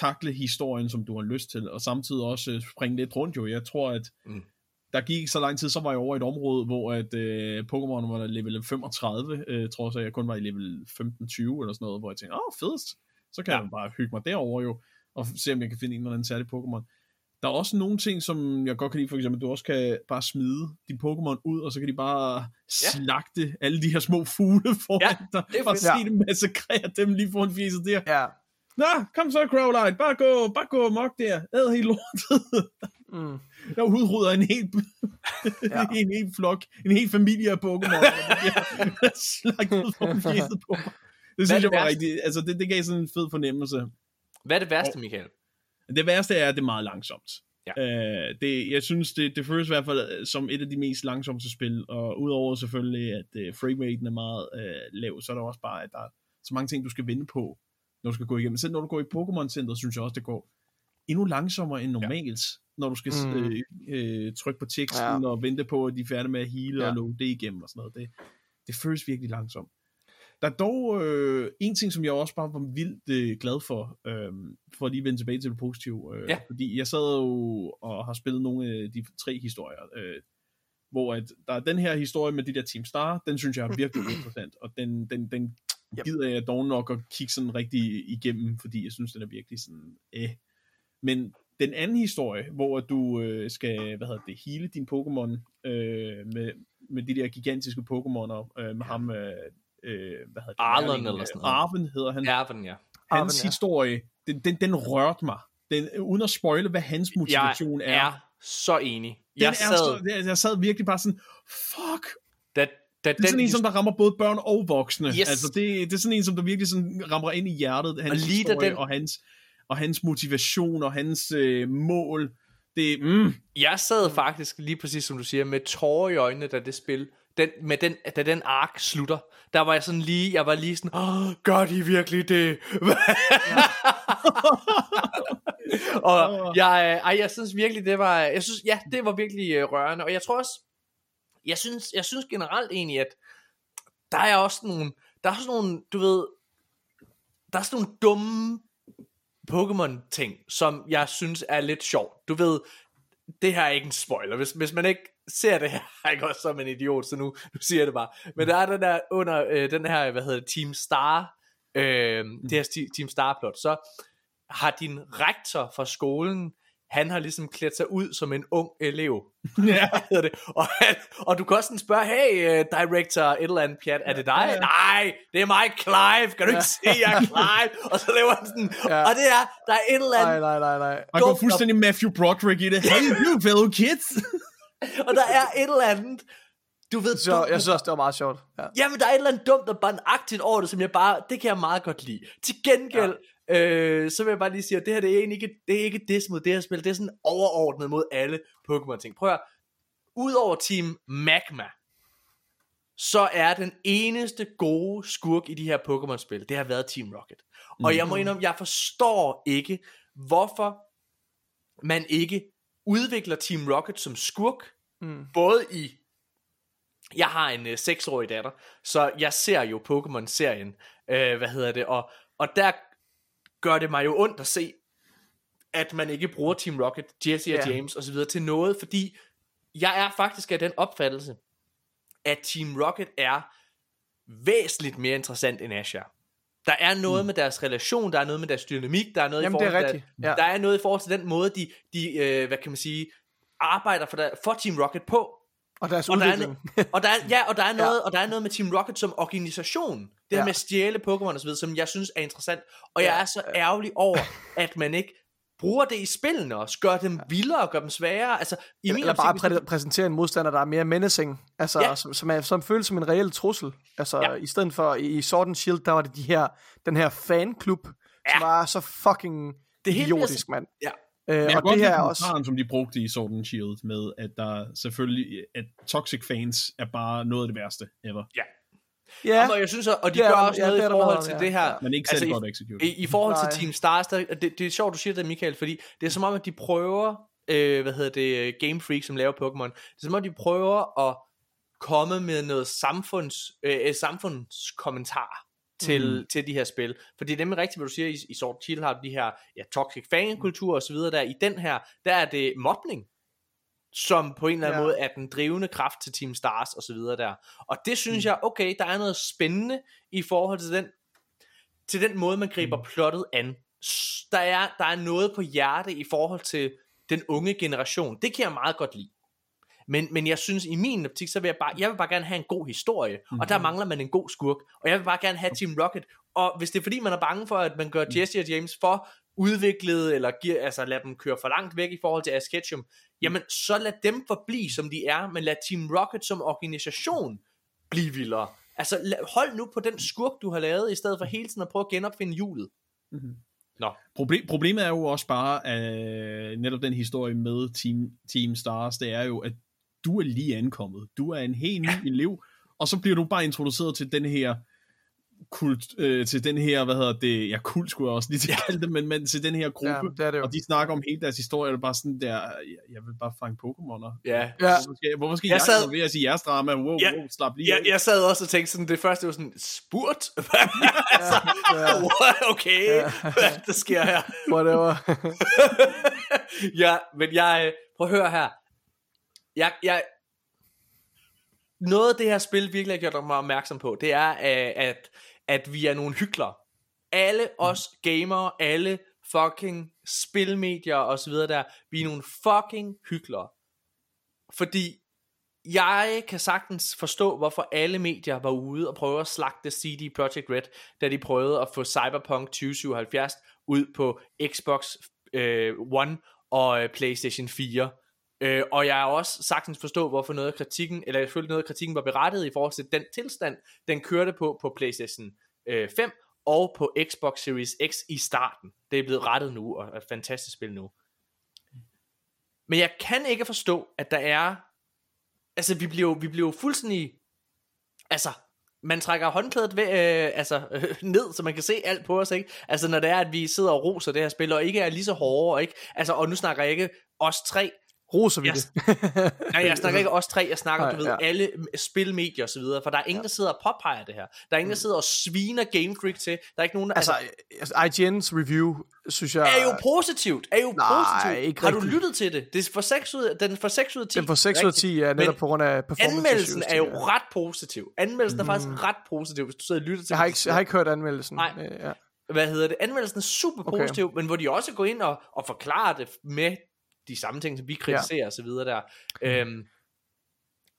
takle historien, som du har lyst til, og samtidig også springe lidt rundt jo. Jeg tror, at Mm. der gik ikke så lang tid, så var jeg over i et område, hvor at øh, Pokémon var level 35, øh, tror jeg, så jeg kun var i level 15-20 eller sådan noget, hvor jeg tænkte, åh, fedest, så kan ja. jeg bare hygge mig derover jo, og se om jeg kan finde en eller anden særlig Pokémon. Der er også nogle ting, som jeg godt kan lide, for eksempel, du også kan bare smide din Pokémon ud, og så kan de bare Ja. slagte alle de her små fugle foran Ja, dig, det er og se dem massakrere dem lige foran fjeset der. Ja. Nå, kom så, Crowlite, bare gå, bare gå mok der, æd helt lortet. Mm. Der udrydder en helt, Ja. ja. en helt flok, en helt familie af Pokémon, slagtet for fjeset på. mig. Det synes det jeg var værste? rigtig, altså det, det gav sådan en fed fornemmelse. Hvad er det værste, Michael? Det værste er, at det er meget langsomt. Ja. Øh, det, jeg synes, det, det føles i hvert fald som et af de mest langsomste spil, og udover selvfølgelig, at uh, frameraten er meget uh, lav, så er der også bare, at der er så mange ting, du skal vinde på, når du skal gå igennem. Selv når du går i Pokémon-centret, synes jeg også, det går endnu langsommere end normalt, ja. når du skal Mm. øh, øh, trykke på teksten Ja. og vente på, at de er færdige med at heale Ja. ja. og låne det igennem og sådan noget. Det, det føles virkelig langsomt. Der er dog øh, en ting, som jeg også bare var vildt øh, glad for, øh, for at lige vende tilbage til det positive. Øh, Ja. Fordi jeg sad jo og har spillet nogle af de tre historier, øh, hvor at der er den her historie med de der Team Star, den synes jeg er virkelig interessant, og den, den, den gider jeg dog nok at kigge sådan rigtig igennem, fordi jeg synes, den er virkelig sådan, eh. Men den anden historie, hvor du øh, skal, hvad hedder det, hele din Pokémon øh, med, med de der gigantiske Pokémoner, øh, med ham, øh, øh, hvad hedder det? Arlen eller sådan noget. Arven hedder han. Ja. Erven, ja. Hans Arven, ja. historie, den, den, den rørte mig. Den, uden at spoile, hvad hans motivation Jeg er. er så enig. Den Jeg er sad, så, jeg, jeg sad virkelig bare sådan, fuck, da, da det er sådan en, som der rammer både børn og voksne. Yes. Altså, det, det er sådan en, som der virkelig sådan rammer ind i hjertet, hans Og lige da historie, den- og hans, og hans motivation, og hans øh, mål, Det, mm, Jeg sad faktisk lige præcis som du siger med tårer i øjnene, da det spil, den, med den, da den ark slutter. Der var jeg sådan lige, jeg var lige sådan, Åh, gør de virkelig det? og jeg, ej, jeg synes virkelig, det var, jeg synes, ja, det var virkelig øh, rørende. Og jeg tror også, jeg synes, jeg synes generelt egentlig, at der er også nogle, der er sådan nogle, du ved, der er sådan nogle dumme Pokémon-ting, som jeg synes er lidt sjovt. Du ved, det her er ikke en spoiler. Hvis, hvis man ikke ser det her, er ikke også som en idiot, så nu, nu siger jeg det bare. Men der er den der under øh, den her, hvad hedder det, Team Star, øh, det her Team Star plot, så har din rektor fra skolen, han har ligesom klædt sig ud som en ung elev. ja. Hedder det? Og, han, og du kan også sådan spørge, hey, uh, director et eller andet pjat, er det dig? Ja, ja. Nej, det er mig, Clive. Kan du ikke se, jeg er Clive? Og så laver han sådan, Ja. og det er, der er et eller andet, Nej, nej, nej, nej. Man går fuldstændig Matthew Broderick i det. Hey, you fellow kids. og der er et eller andet, du ved, Så dumt- jeg synes også, det var meget sjovt. Ja. Jamen, der er et eller andet dumt og barnagtigt over det, som jeg bare, det kan jeg meget godt lide. Til gengæld, ja. øh, så vil jeg bare lige sige, at det her, det er egentlig ikke, det er ikke dis mod det her spil, det er sådan overordnet mod alle Pokémon-ting. Prøv at. Udover Team Magma, så er den eneste gode skurk i de her Pokémon-spil, det har været Team Rocket. Og jeg må indrømme, jeg forstår ikke, hvorfor man ikke udvikler Team Rocket som skurk, Mm. både i jeg har en øh, 6-årig datter, så jeg ser jo Pokémon-serien, øh, hvad hedder det, og, og der gør det mig jo ondt at se, at man ikke bruger Team Rocket, Jesse og Ja. James osv. til noget, fordi jeg er faktisk af den opfattelse, at Team Rocket er væsentligt mere interessant end Ash er. Der er noget mm. med deres relation, der er noget med deres dynamik, der er noget Jamen, i det er forhold til, rigtigt, ja. der er noget i forhold til den måde, de, de øh, hvad kan man sige, arbejder for, der, for Team Rocket på. Og deres Og der, er, udvikling. og der er, ja, og der er noget, og der er noget med Team Rocket som organisation. Det her Ja. med at stjæle Pokémon og så videre, som jeg synes er interessant. Og jeg Ja, er så ærgerlig over, at man ikke bruger det i spillene også. Gør dem vildere, gør dem sværere. Altså, i min Eller bare optik, præ- præsentere en modstander, der er mere menacing, altså, Ja. som, som, er, som føles som en reel trussel. Altså, Ja. i stedet for i, i Sword and Shield, der var det de her, den her fanklub, ja. Som var så fucking Det er idiotisk, mand. Ja. Øh, Men jeg og godt det her er også... som de brugte i Sword and Shield, med at der selvfølgelig, at toxic fans er bare noget af det værste ever. Ja, og jeg synes, og de er gør også ja, noget i forhold meget til om, det ja. her. Ja. Men ikke Altså, godt execute. I, I forhold Nej. til Team Stars, der, det, det er sjovt, du siger det, Michael, fordi det er som om, at de prøver, øh, hvad hedder det, Game Freak, som laver Pokémon, det er som om, de prøver at komme med noget samfunds, øh, samfundskommentar til, mm. til de her spil. For det er nemlig rigtigt, hvad du siger, i, i Sword Shield har du de her ja, toxic fankultur og så videre der. I den her, der er det mobning, som på en eller anden Ja. måde er den drivende kraft til Team Stars og så videre der. Og det synes jeg, okay, der er noget spændende i forhold til den, til den måde, man griber Mm. plottet an. Der er, der er noget på hjerte i forhold til den unge generation. Det kan jeg meget godt lide. Men, men jeg synes, i min optik, så vil jeg bare, jeg vil bare gerne have en god historie, mm-hmm. og der mangler man en god skurk, og jeg vil bare gerne have Team Rocket, og hvis det er fordi, man er bange for, at man gør Jesse og James for udviklet, eller giver, altså lad dem køre for langt væk i forhold til Ash Ketchum, jamen så lad dem forblive, som de er, men lad Team Rocket som organisation blive vildere. Altså lad, hold nu på den skurk, du har lavet, i stedet for hele tiden at prøve at genopfinde hjulet. Nå. Proble- problemet er jo også bare, at netop den historie med Team, Team Stars, det er jo, at du er lige ankommet. Du er en helt ny elev, og så bliver du bare introduceret til den her kult, øh, til den her, hvad hedder det, ja, kult skulle jeg også lige til kalde det, men, men til den her gruppe, Ja, det er det jo. og de snakker om hele deres historie, og det er bare sådan der, jeg, jeg vil bare fange Pokémoner. Ja. Ja. Hvorfor skal, hvorfor skal Jeg jeg, sad- ved at sige jeres drama? Wow, Ja, wow, slap lige Jeg, af. jeg sad også og tænkte sådan, det første var sådan, spurt? altså, ja. what? okay, hvad der sker her? Whatever. ja, men jeg, øh, prøv at høre her. Jeg, jeg, noget det her spil virkelig har gjort mig opmærksom på, det er, øh, at, at vi er nogle hyklere. Alle os gamere, alle fucking spilmedier og så videre der, vi er nogle fucking hyklere. Fordi jeg kan sagtens forstå, hvorfor alle medier var ude og prøve at slagte CD Projekt Red, da de prøvede at få Cyberpunk 2077 ud på Xbox øh, One og øh, PlayStation 4. Øh, og jeg har også sagtens forstå, hvorfor noget af kritikken, eller jeg følte noget af kritikken var berettiget i forhold til den tilstand, den kørte på på PlayStation øh, 5 og på Xbox Series X i starten. Det er blevet rettet nu, og er et fantastisk spil nu. Men jeg kan ikke forstå, at der er... Altså, vi bliver jo, vi bliver fuldstændig... Altså, man trækker håndklædet ved, øh, altså, øh, ned, så man kan se alt på os, ikke? Altså, når det er, at vi sidder og roser det her spil, og ikke er lige så hårde, ikke? Altså, og nu snakker jeg ikke os tre, Roser vi Jeg- det? Nej, jeg snakker ikke os tre, jeg snakker, Nej, du ved, ja. alle spilmedier og så videre, for der er ingen, der sidder og påpeger det her. Der er ingen, der sidder og sviner Game Freak til. Der er ikke nogen, der... altså, altså, IGN's review, synes jeg... er jo positivt, er jo Nej, positivt. ikke Har du rigtigt. lyttet til det? Det er for 6 ud, den for 6 ud af 10. Den får 6 ud af 10 er netop Men på grund af performance Anmeldelsen issues, er jo jeg. ret positiv. Anmeldelsen er faktisk ret positiv, hvis du sidder og lytter til Jeg har ikke, jeg har ikke hørt anmeldelsen. Nej. Øh, ja. hvad hedder det, anmeldelsen er super Okay. positiv, men hvor de også går ind og, og forklarer det med de samme ting, som vi kritiserer ja. og så videre der. Øhm,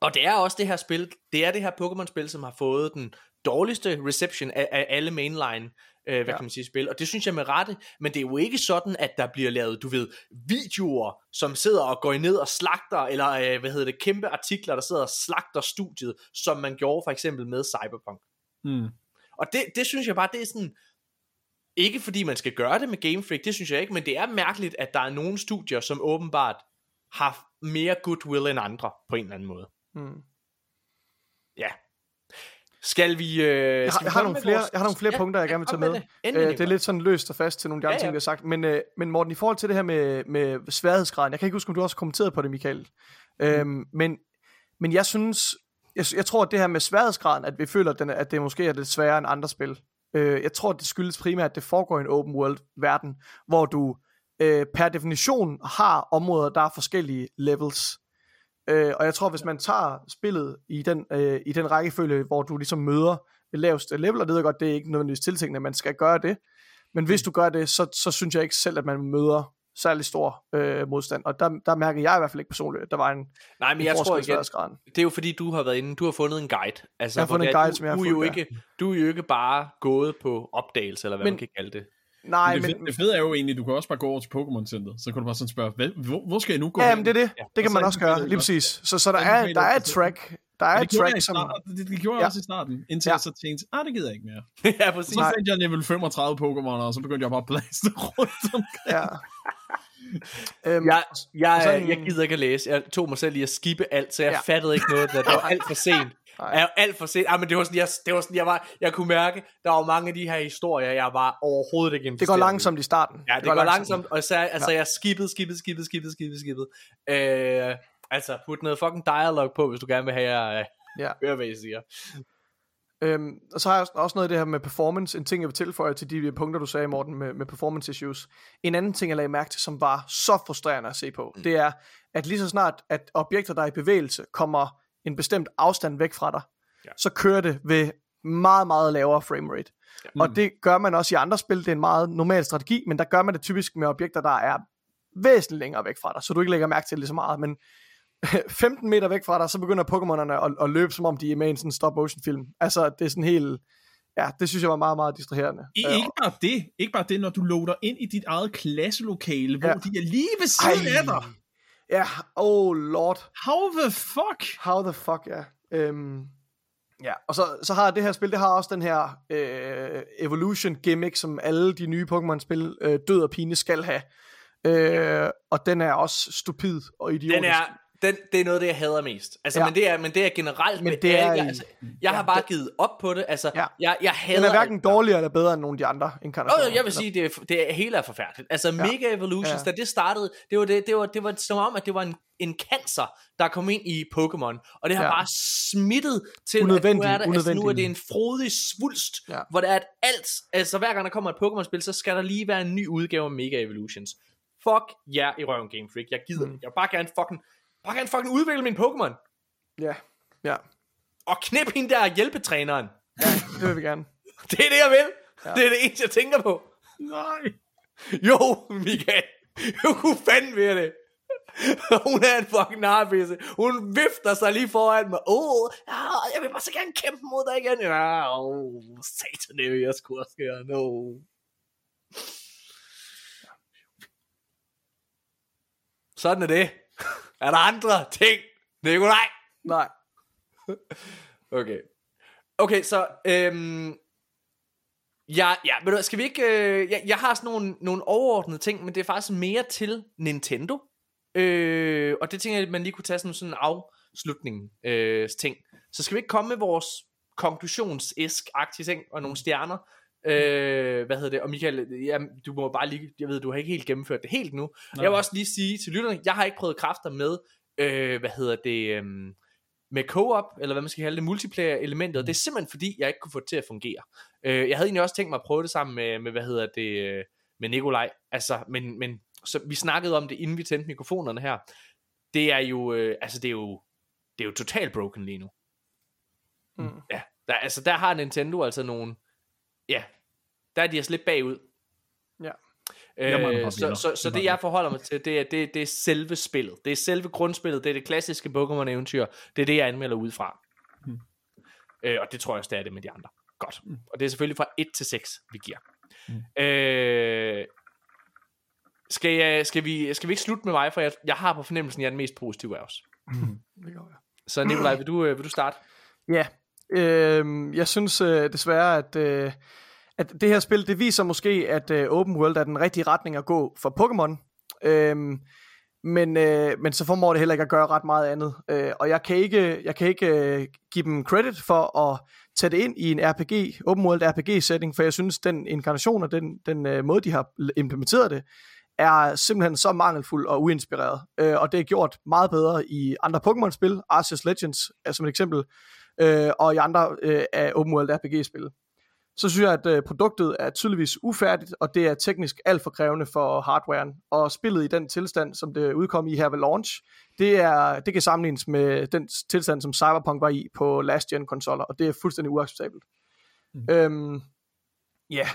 og det er også det her spil, det er det her Pokémon-spil, som har fået den dårligste reception af, af alle mainline, øh, hvad ja. Ja. kan man sige, spil, og det synes jeg med rette, men det er jo ikke sådan, at der bliver lavet, du ved, videoer, som sidder og går ned og slagter, eller øh, hvad hedder det, kæmpe artikler, der sidder og slagter studiet, som man gjorde for eksempel med Cyberpunk. Mm. Og det, det synes jeg bare, det er sådan... Ikke fordi man skal gøre det med Game Freak, det synes jeg ikke, men det er mærkeligt, at der er nogle studier, som åbenbart har mere goodwill end andre, på en eller anden måde. Mm. Ja. Skal vi... Øh, Jeg har, skal vi jeg har nogle flere, vores- jeg har nogle flere Ja, punkter, jeg ja, gerne vil tage med. med det. Øh, det er lidt sådan løst og fast til nogle af de andre Ja, ting, ja. vi har sagt. Men, øh, men Morten, i forhold til det her med, med sværhedsgraden, jeg kan ikke huske, om du også har kommenteret på det, Michael. Øhm, men, men jeg synes, jeg, jeg tror, at det her med sværhedsgraden, at vi føler, at, den, at det måske er lidt sværere end andre spil. Øh, jeg tror, det skyldes primært, at det foregår i en open world verden, hvor du øh, per definition har områder, der er forskellige levels. Øh, og jeg tror, hvis man tager spillet i den, øh, i den rækkefølge, hvor du ligesom møder det laveste level, og det ved jeg godt, det er ikke nødvendigvis tiltænkt, at man skal gøre det, men hvis du gør det, så, så synes jeg ikke selv, at man møder særlig stor øh, modstand. Og der, der mærker jeg i hvert fald ikke personligt, at der var en, Nej, men en jeg tror igen, det er jo fordi, du har været inde, du har fundet en guide. Altså, Jeg har fundet en det guide, du, som jeg har du, er jo ikke, du er jo ikke bare gået på opdagelse, eller hvad Men- man kan kalde det. Nej, det, men, fede, det fede er jo egentlig, du kan også bare gå over til Pokémon Center, så kan du bare sådan spørge, hvad, hvor, hvor skal jeg nu gå ja, men det er det. Ja, Det kan man så også gøre, lige præcis. Så, så der, er, der er et track. Der er et det, track, som... det, det gjorde jeg Ja. også i starten, indtil Ja. jeg så tænkte, ah, det gider jeg ikke mere. ja, præcis. Så fandt jeg level 35 Pokémon, og så begyndte jeg bare at blaste rundt omkring. Ja. øhm, Jeg, jeg, sådan- jeg gider ikke at læse. Jeg tog mig selv i at skippe alt, så jeg Ja. ja. fattede ikke noget. af Det, det var alt for sent. Jeg var alt for sent. Ah, men det var sådan, jeg, det var sådan, jeg, var, jeg kunne mærke, der var mange af de her historier, jeg var overhovedet ikke det går langsomt i starten. Ja, det, går, langsomt, og så, altså, jeg skippede, skippede, skippede, skippede, skippede, skippede. Øh, altså, put noget fucking dialog på, hvis du gerne vil have jer øh, Ja. høre, hvad jeg siger. Øhm, og så har jeg også- noget af det her med performance, en ting jeg vil tilføje til de punkter, du sagde, Morten, med, med performance issues. En anden ting, jeg lagde mærke til, som var så frustrerende at se på, mm. det er, at lige så snart, at objekter, der er i bevægelse, kommer en bestemt afstand væk fra dig, Ja. så kører det ved meget, meget lavere framerate. Ja. Og det gør man også i andre spil, det er en meget normal strategi, men der gør man det typisk med objekter, der er væsentligt længere væk fra dig, så du ikke lægger mærke til det lige så meget, men 15 meter væk fra dig, så begynder Pokémonerne at, at løbe, som om de er med i en sådan stop motion film. Altså, det er sådan helt, ja, det synes jeg var meget, meget distraherende. I, ikke bare det, ikke bare det, når du loader ind i dit eget klasselokale, hvor Ja. de er lige ved siden af dig. Ja, oh lord, How the fuck? how the fuck, ja. Øhm, ja, og så, så har det her spil, det har også den her øh, evolution gimmick, som alle de nye Pokémon-spil, øh, død og pine, skal have. Øh, og den er også stupid og idiotisk. Den er, den, det er noget det, jeg hader mest. Altså, Ja. ja. men, det er, men det er generelt Men det er alle- i- altså, jeg har bare givet op på det. Altså, Ja. jeg, jeg hader den er hverken alt. dårligere eller bedre end nogle af de andre inkarnationer. oh, jeg vil sige, det, er, det er hele er forfærdeligt. Altså, ja. Mega Evolutions, Ja. ja. da det startede, det var, det, det, var, det var som om, at det var en, en cancer, der kom ind i Pokémon. Og det har Ja. ja. bare smittet til, at nu er, der, altså, nu er det en frodig svulst, Ja. ja. hvor det er at alt, altså hver gang der kommer et Pokémon-spil, så skal der lige være en ny udgave af Mega Evolutions. Fuck jer yeah, i røven, Game Freak. Jeg gider mm. Jeg vil bare gerne fucking, bare gerne fucking udvikle min Pokémon. Ja, ja, Og knip hende der hjælpetræneren. ja, det vil vi gerne. Det er det, jeg vil. Ja. Det er det eneste, jeg tænker på. Nej. Jo, Michael. Jo, kunne fanden ved det. Hun er en fucking narpisse. Hun vifter sig lige foran mig. Åh, oh, ja, jeg vil bare så gerne kæmpe mod dig igen. Ja, åh, oh, satan, det vil jeg sgu også gerne. No. Sådan er det. Er der andre ting? Nikolaj? Nej. Okay. Okay, så... Øhm, ja, ja, men skal vi ikke... Øh, jeg, jeg har sådan nogle, nogle overordnede ting, men det er faktisk mere til Nintendo. Øh, og det tænker jeg, at man lige kunne tage som sådan en afslutning øh, ting. Så skal vi ikke komme med vores konklusions-esk-agtige ting og nogle stjerner. Øh, hvad hedder det? Og Michael, ja, du må bare lige, jeg ved, du har ikke helt gennemført det helt nu. Nej. Jeg vil også lige sige til lytterne, jeg har ikke prøvet kræfter med, øh, hvad hedder det, øh, med co-op, eller hvad man skal kalde det, multiplayer elementet, og det er simpelthen fordi, jeg ikke kunne få det til at fungere. Øh, jeg havde egentlig også tænkt mig at prøve det sammen med, med hvad hedder det, øh, med Nikolaj, altså, men, men så vi snakkede om det, inden vi tændte mikrofonerne her, det er jo, øh, altså det er jo, det er jo totalt broken lige nu. Mm. Ja, der, altså der har Nintendo altså nogle, ja, der er de altså lidt bagud. Ja. Jeg Øh, så, så, Det så er det jeg forholder mig til, det er, det, det er selve spillet. Det er selve grundspillet, det er det klassiske Pokémon-eventyr. Det er det, jeg anmelder ud fra. Hmm. Øh, og det tror jeg også, det er det med de andre. Godt. Og det er selvfølgelig fra 1 til 6, vi giver. Hmm. Øh, skal, jeg, skal, vi, skal vi ikke slutte med mig, for jeg, jeg har på fornemmelsen, jeg er den mest positive af os. Det går, ja. Så Nikolaj, vil du, øh, vil du starte? Ja, øh, jeg synes øh, desværre, at, øh, at det her spil, det viser måske, at øh, Open World er den rigtige retning at gå for Pokémon. Øh, men, øh, men så formår det heller ikke at gøre ret meget andet. Øh, og jeg kan ikke, jeg kan ikke øh, give dem credit for at tage det ind i en RPG, Open World RPG setting, for jeg synes, den inkarnation og den, den øh, måde, de har implementeret det, er simpelthen så mangelfuld og uinspireret. Øh, og det er gjort meget bedre i andre Pokémon-spil, Arceus Legends er som et eksempel, øh, og i andre øh, af Open World RPG-spil. Så synes jeg, at øh, produktet er tydeligvis ufærdigt, og det er teknisk alt for krævende for hardwaren. Og spillet i den tilstand, som det udkom i her ved launch, det, er, det kan sammenlignes med den tilstand, som Cyberpunk var i på last gen konsoller, og det er fuldstændig uacceptabelt. Mm. Øhm, ja,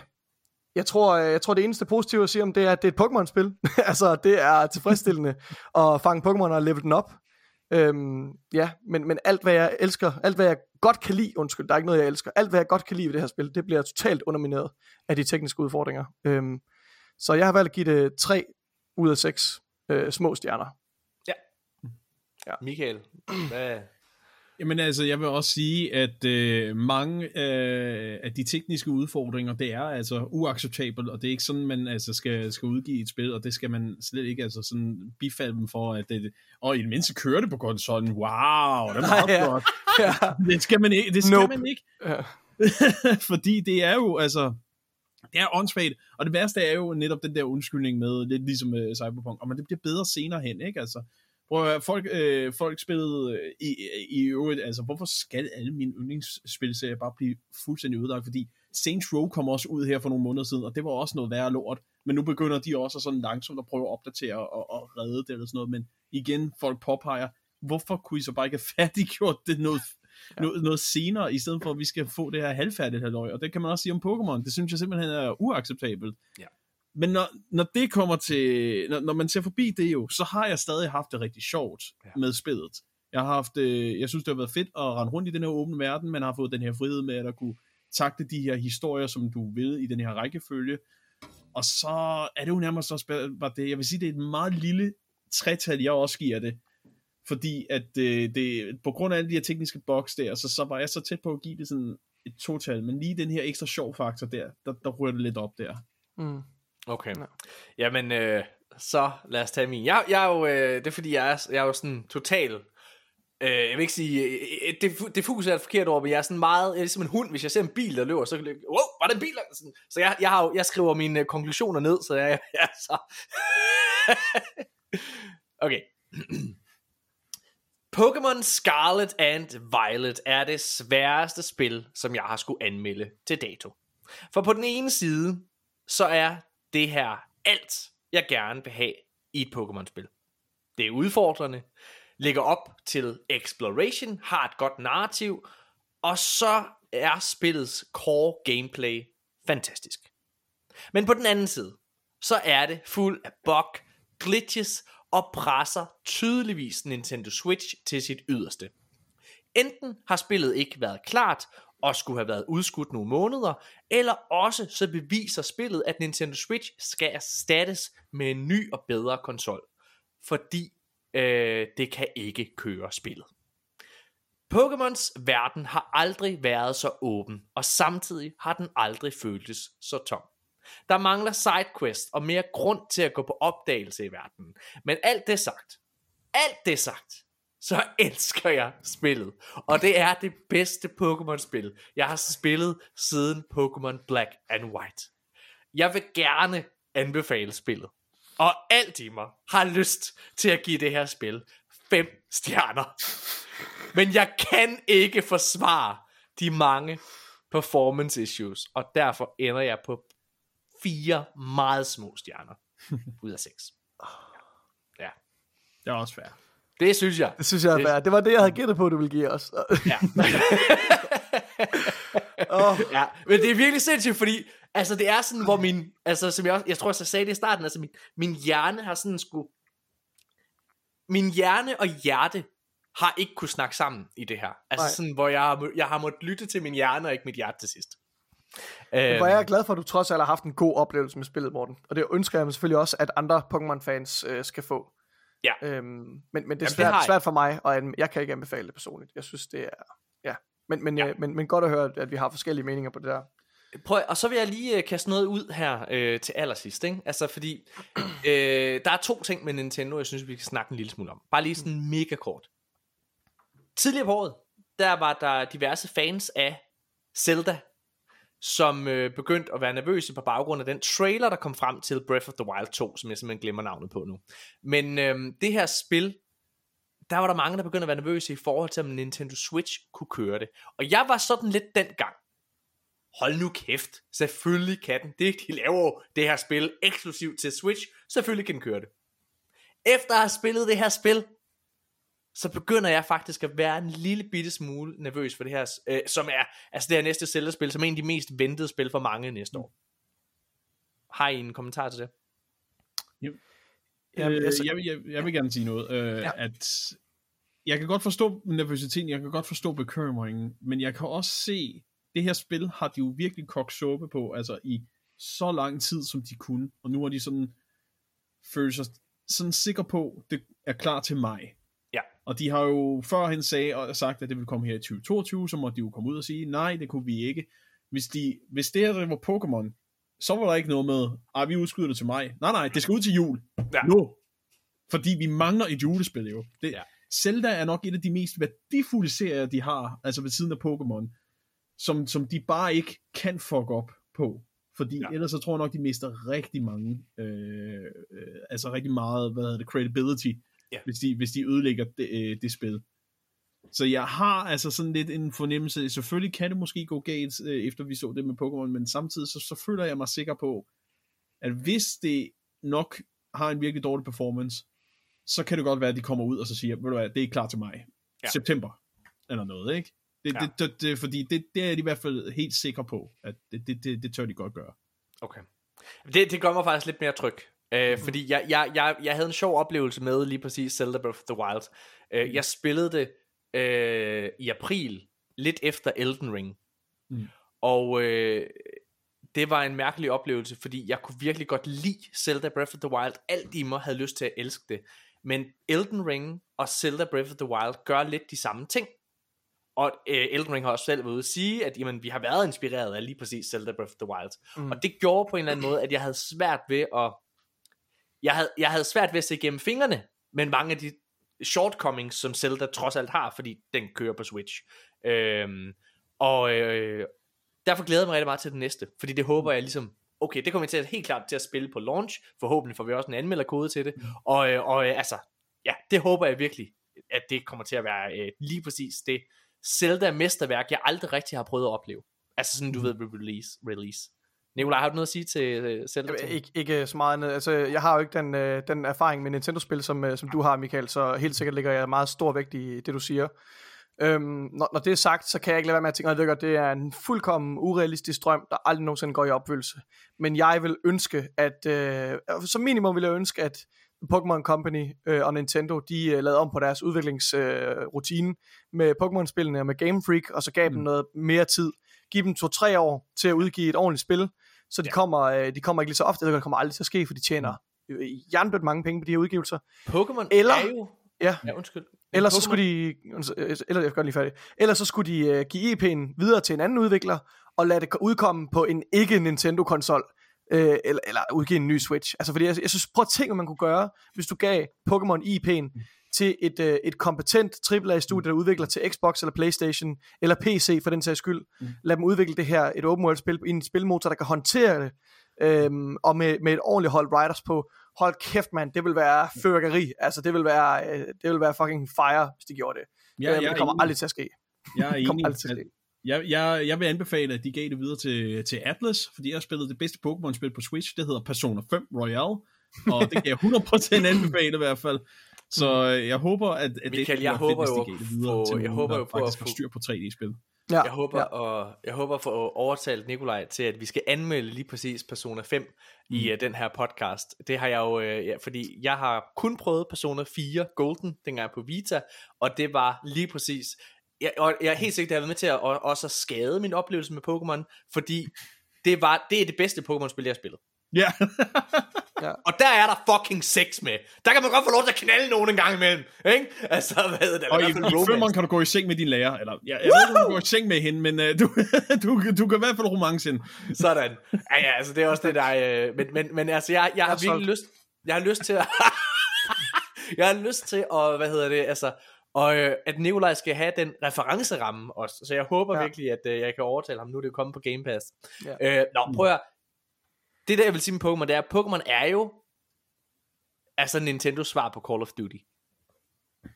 jeg tror, øh, jeg tror det eneste positive at sige om det er, at det er et Pokémon-spil. altså, det er tilfredsstillende at fange Pokémon og leve den op. Øhm, ja, men, men alt hvad jeg elsker, alt hvad jeg godt kan lide, undskyld, der er ikke noget jeg elsker, alt hvad jeg godt kan lide ved det her spil, det bliver totalt undermineret af de tekniske udfordringer. Øhm, så jeg har valgt at give det 3 ud af 6 øh, små stjerner. Michael, hvad, Jamen altså, jeg vil også sige, at øh, mange øh, af de tekniske udfordringer, det er altså uacceptabelt, og det er ikke sådan, man altså skal, skal udgive et spil, og det skal man slet ikke altså sådan bifalde dem for, at det, og i det mindste kører det på konsollen. Wow, det er meget Ja. godt. ja. Det skal man ikke. Det skal Nope. man ikke. Ja. Fordi det er jo, altså, det er åndssvagt, og det værste er jo netop den der undskyldning med, lidt ligesom uh, Cyberpunk, og men det bliver bedre senere hen, ikke? Altså, prøv at, høre, folk, øh, folk spillede øh, i, i øvrigt, altså, hvorfor skal alle mine yndlingsspilserier bare blive fuldstændig ødelagt, fordi Saints Row kom også ud her for nogle måneder siden, og det var også noget værre lort, men nu begynder de også sådan langsomt at prøve at opdatere og, og redde det eller sådan noget, men igen, folk påpeger, hvorfor kunne I så bare ikke have færdiggjort det noget, ja. noget, noget senere, i stedet for at vi skal få det her halvfærdigt halvøj, og det kan man også sige om Pokémon, det synes jeg simpelthen er uacceptabelt. Ja. Men når, når det kommer til, når, når man ser forbi det jo, så har jeg stadig haft det rigtig sjovt Ja. med spillet. Jeg har haft, øh, jeg synes det har været fedt at rende rundt i den her åbne verden, man har fået den her frihed med at kunne takte de her historier, som du vil i den her rækkefølge. Og så er det jo nærmest også bare det, jeg vil sige, det er et meget lille tretal, jeg også giver det. Fordi at øh, det, på grund af alle de her tekniske boks der, så, så var jeg så tæt på at give det sådan et total, men lige den her ekstra sjov faktor der, der, der rører det lidt op der. Mm. Okay. Ja. Jamen, øh, så lad os tage min. Jeg, jeg er jo, øh, det er fordi, jeg er, jeg er jo sådan total, øh, jeg vil ikke sige, øh, det, det fokus er et forkert ord, men jeg er sådan meget, jeg er ligesom en hund, hvis jeg ser en bil, der løber, så kan jeg, wow, var det en bil? Sådan, så jeg, jeg, har jo, jeg skriver mine øh, konklusioner ned, så jeg, jeg er så... okay. Pokémon Scarlet and Violet er det sværeste spil, som jeg har skulle anmelde til dato. For på den ene side, så er det her alt, jeg gerne vil have i et Pokémon-spil. Det er udfordrende, ligger op til exploration, har et godt narrativ, og så er spillets core gameplay fantastisk. Men på den anden side, så er det fuld af bug, glitches og presser tydeligvis Nintendo Switch til sit yderste. Enten har spillet ikke været klart og skulle have været udskudt nogle måneder, eller også så beviser spillet, at Nintendo Switch skal erstattes med en ny og bedre konsol, fordi øh, det kan ikke køre spillet. Pokémons verden har aldrig været så åben, og samtidig har den aldrig føltes så tom. Der mangler sidequest og mere grund til at gå på opdagelse i verden. Men alt det sagt, alt det sagt, så elsker jeg spillet. Og det er det bedste Pokémon-spil, jeg har spillet siden Pokémon Black and White. Jeg vil gerne anbefale spillet. Og alt i mig har lyst til at give det her spil 5 stjerner. Men jeg kan ikke forsvare de mange performance issues, og derfor ender jeg på fire meget små stjerner ud af 6. Ja, Det er også fair. Det synes jeg. Det synes jeg er Det- fair. Det var det, jeg havde gættet på, du ville give os. Ja. oh, ja, men det er virkelig sindssygt, fordi altså det er sådan, hvor min, altså som jeg, også, jeg tror jeg sagde det i starten, altså min, min hjerne har sådan sgu, min hjerne og hjerte har ikke kunne snakke sammen i det her. Altså Nej. sådan, hvor jeg har, jeg har måttet lytte til min hjerne og ikke mit hjerte til sidst. Øhm, hvor jeg er glad for, at du trods alt har haft en god oplevelse med spillet, Morten. Og det ønsker jeg mig selvfølgelig også, at andre Pokémon-fans øh, skal få. Ja. Øhm, men, men det er det svært, har jeg. svært for mig, og jeg kan ikke anbefale det personligt. Jeg synes, det er... Ja. Men, men, Ja. ja. men, men godt at høre, at vi har forskellige meninger på det der. Prøv, og så vil jeg lige øh, kaste noget ud her øh, til allersidst, ikke? Altså fordi, øh, der er to ting med Nintendo, jeg synes, vi kan snakke en lille smule om. Bare lige sådan mega kort. Tidligere på året, der var der diverse fans af Zelda, som øh, begyndte at være nervøse på baggrund af den trailer, der kom frem til Breath of the Wild 2, som jeg simpelthen glemmer navnet på nu. Men øh, det her spil, der var der mange, der begyndte at være nervøse i forhold til, om Nintendo Switch kunne køre det. Og jeg var sådan lidt dengang, hold nu kæft, selvfølgelig kan den. Det, de laver jo det her spil eksklusivt til Switch, selvfølgelig kan den køre det. Efter at have spillet det her spil, så begynder jeg faktisk at være en lille bitte smule nervøs for det her, øh, som er, altså det her næste Zelda-spil, som er en af de mest ventede spil for mange næste år. Har I en kommentar til det? Jamen, øh, altså- jeg, vil- jeg, jeg vil gerne sige noget. Øh, Ja. ja. At jeg kan godt forstå nervøsiteten, jeg kan godt forstå bekymringen, men jeg kan også se, det her spil har de jo virkelig kogt suppe på, altså i så lang tid, som de kunne, og nu er de sådan, føler sig sådan sikker på, det er klar til mig. Og de har jo førhen sagde, og sagt, at det ville komme her i 2022, så må de jo komme ud og sige, nej, det kunne vi ikke. Hvis, de, hvis det her var Pokémon, så var der ikke noget med, at vi udskyder det til mig. Nej, nej, det skal ud til jul. Ja. Nu. Fordi vi mangler et julespil jo. Det, Ja. Zelda er nok et af de mest værdifulde serier, de har, altså ved siden af Pokémon, som, som de bare ikke kan fuck op på. Fordi ja. ellers så tror jeg nok, de mister rigtig mange, øh, øh, altså rigtig meget, hvad hedder det, credibility, Ja. hvis, de, hvis de ødelægger det, øh, det spil. Så jeg har altså sådan lidt en fornemmelse, selvfølgelig kan det måske gå galt, øh, efter vi så det med Pokémon, men samtidig så, så føler jeg mig sikker på, at hvis det nok har en virkelig dårlig performance, så kan det godt være, at de kommer ud og så siger, ved du hvad, det er klar til mig. Ja. September, eller noget, ikke? Det, ja. det, det, det, fordi det, det er de i hvert fald helt sikre på, at det, det, det, det tør de godt gøre. Okay. Det, det gør mig faktisk lidt mere tryg. Øh, fordi jeg, jeg, jeg, jeg havde en sjov oplevelse med lige præcis Zelda Breath of the Wild. Øh, jeg spillede det øh, i april, lidt efter Elden Ring. Mm. Og øh, det var en mærkelig oplevelse, fordi jeg kunne virkelig godt lide Zelda Breath of the Wild. Alt i mig havde lyst til at elske det. Men Elden Ring og Zelda Breath of the Wild gør lidt de samme ting. Og øh, Elden Ring har også selv været ude at sige, at jamen, vi har været inspireret af lige præcis Zelda Breath of the Wild. Mm. Og det gjorde på en eller anden måde, at jeg havde svært ved at... Jeg havde, jeg havde svært ved at se igennem fingrene, men mange af de shortcomings, som Zelda trods alt har, fordi den kører på Switch. Øhm, og øh, derfor glæder jeg mig rigtig meget til det næste, fordi det håber jeg ligesom, okay, det kommer jeg til at, helt klart til at spille på launch, forhåbentlig får vi også en anmelderkode til det, og, øh, og øh, altså, ja, det håber jeg virkelig, at det kommer til at være øh, lige præcis det Zelda-mesterværk, jeg aldrig rigtig har prøvet at opleve. Altså sådan, du ved, release. release. Nikolaj, har du noget at sige til Zelda? Jamen, ikke, ikke så meget andet. Altså, jeg har jo ikke den, øh, den erfaring med Nintendo-spil, som, øh, som du har, Michael, så helt sikkert ligger jeg meget stor vægt i det, du siger. Øhm, når, når det er sagt, så kan jeg ikke lade være med at tænke, at det, det er en fuldkommen urealistisk drøm, der aldrig nogensinde går i opfyldelse. Men jeg vil ønske, at øh, som minimum vil jeg ønske, at Pokémon Company øh, og Nintendo, de øh, lavede om på deres udviklingsrutine øh, med Pokémon-spillene og med Game Freak, og så gav mm. dem noget mere tid. Giv dem to-tre år til at udgive et ordentligt spil, så de, ja. kommer, øh, de kommer ikke lige så ofte, det kommer aldrig til at ske, for de tjener øh, jernbødt mange penge på de her udgivelser. Pokémon Eller- er jo... Ja. Ja, undskyld. Ellers så Pokémon- skulle de, eller jeg gør lige færdig. Ellers så skulle de uh, give EP'en videre til en anden udvikler, og lade det udkomme på en ikke Nintendo konsol. Øh, eller, eller udgive en ny Switch. Altså fordi jeg, jeg synes, prøv at tænke, hvad man kunne gøre, hvis du gav Pokémon IP'en til et, øh, et kompetent AAA-studie, der udvikler til Xbox eller Playstation, eller PC for den sags skyld. Mm. Lad dem udvikle det her, et open world spil, i en spilmotor, der kan håndtere det, øhm, og med, med et ordentligt hold riders på. Hold kæft, mand, det vil være fyrkeri. Altså, det vil være, øh, det vil være fucking fire, hvis de gjorde det. Ja, øhm, det er kommer enig. aldrig til at ske. Jeg er Det kommer enig. Jeg, jeg, jeg vil anbefale, at de gav det videre til, til Atlas, fordi jeg har spillet det bedste Pokémon-spil på Switch. Det hedder Persona 5 Royale, og det kan jeg 100% anbefale i hvert fald. Så øh, jeg håber, at, at Michael, det jeg være håber fedt, hvis jo de gav det videre få- til jeg håber der jo på at få- styr på 3D-spil. Ja, Jeg håber, ja. og, jeg håber at få overtalt Nikolaj til, at vi skal anmelde lige præcis Persona 5 mm. i uh, den her podcast. Det har jeg jo, uh, ja, fordi jeg har kun prøvet Persona 4 Golden, dengang jeg er på Vita, og det var lige præcis, jeg, og jeg er helt sikkert, at jeg har været med til at og, også at skade min oplevelse med Pokémon, fordi det, var, det er det bedste Pokémon-spil, jeg har spillet. Ja, Og der er der fucking sex med. Der kan man godt få lov til at knalde nogen en gang imellem. Ikke? Altså, hvad det? og i, hvert fald i femmeren kan du gå i seng med din lærer. Eller, jeg, jeg ved ikke, om du går i seng med hende, men uh, du, du, du kan i hvert fald romance hende. Sådan. Ja, ja, altså det er også det, der er... Øh, men, men, men altså, jeg, jeg har virkelig lyst... Jeg har lyst til at... jeg har lyst til at, hvad hedder det, altså... Og øh, at Nikolaj skal have den referenceramme også. Så jeg håber Ja. virkelig, at øh, jeg kan overtale ham. Nu er det jo kommet på Game Pass. Ja. Øh, nå, prøv at... Det der, jeg vil sige med Pokémon, det er, at Pokémon er jo... Altså Nintendos svar på Call of Duty.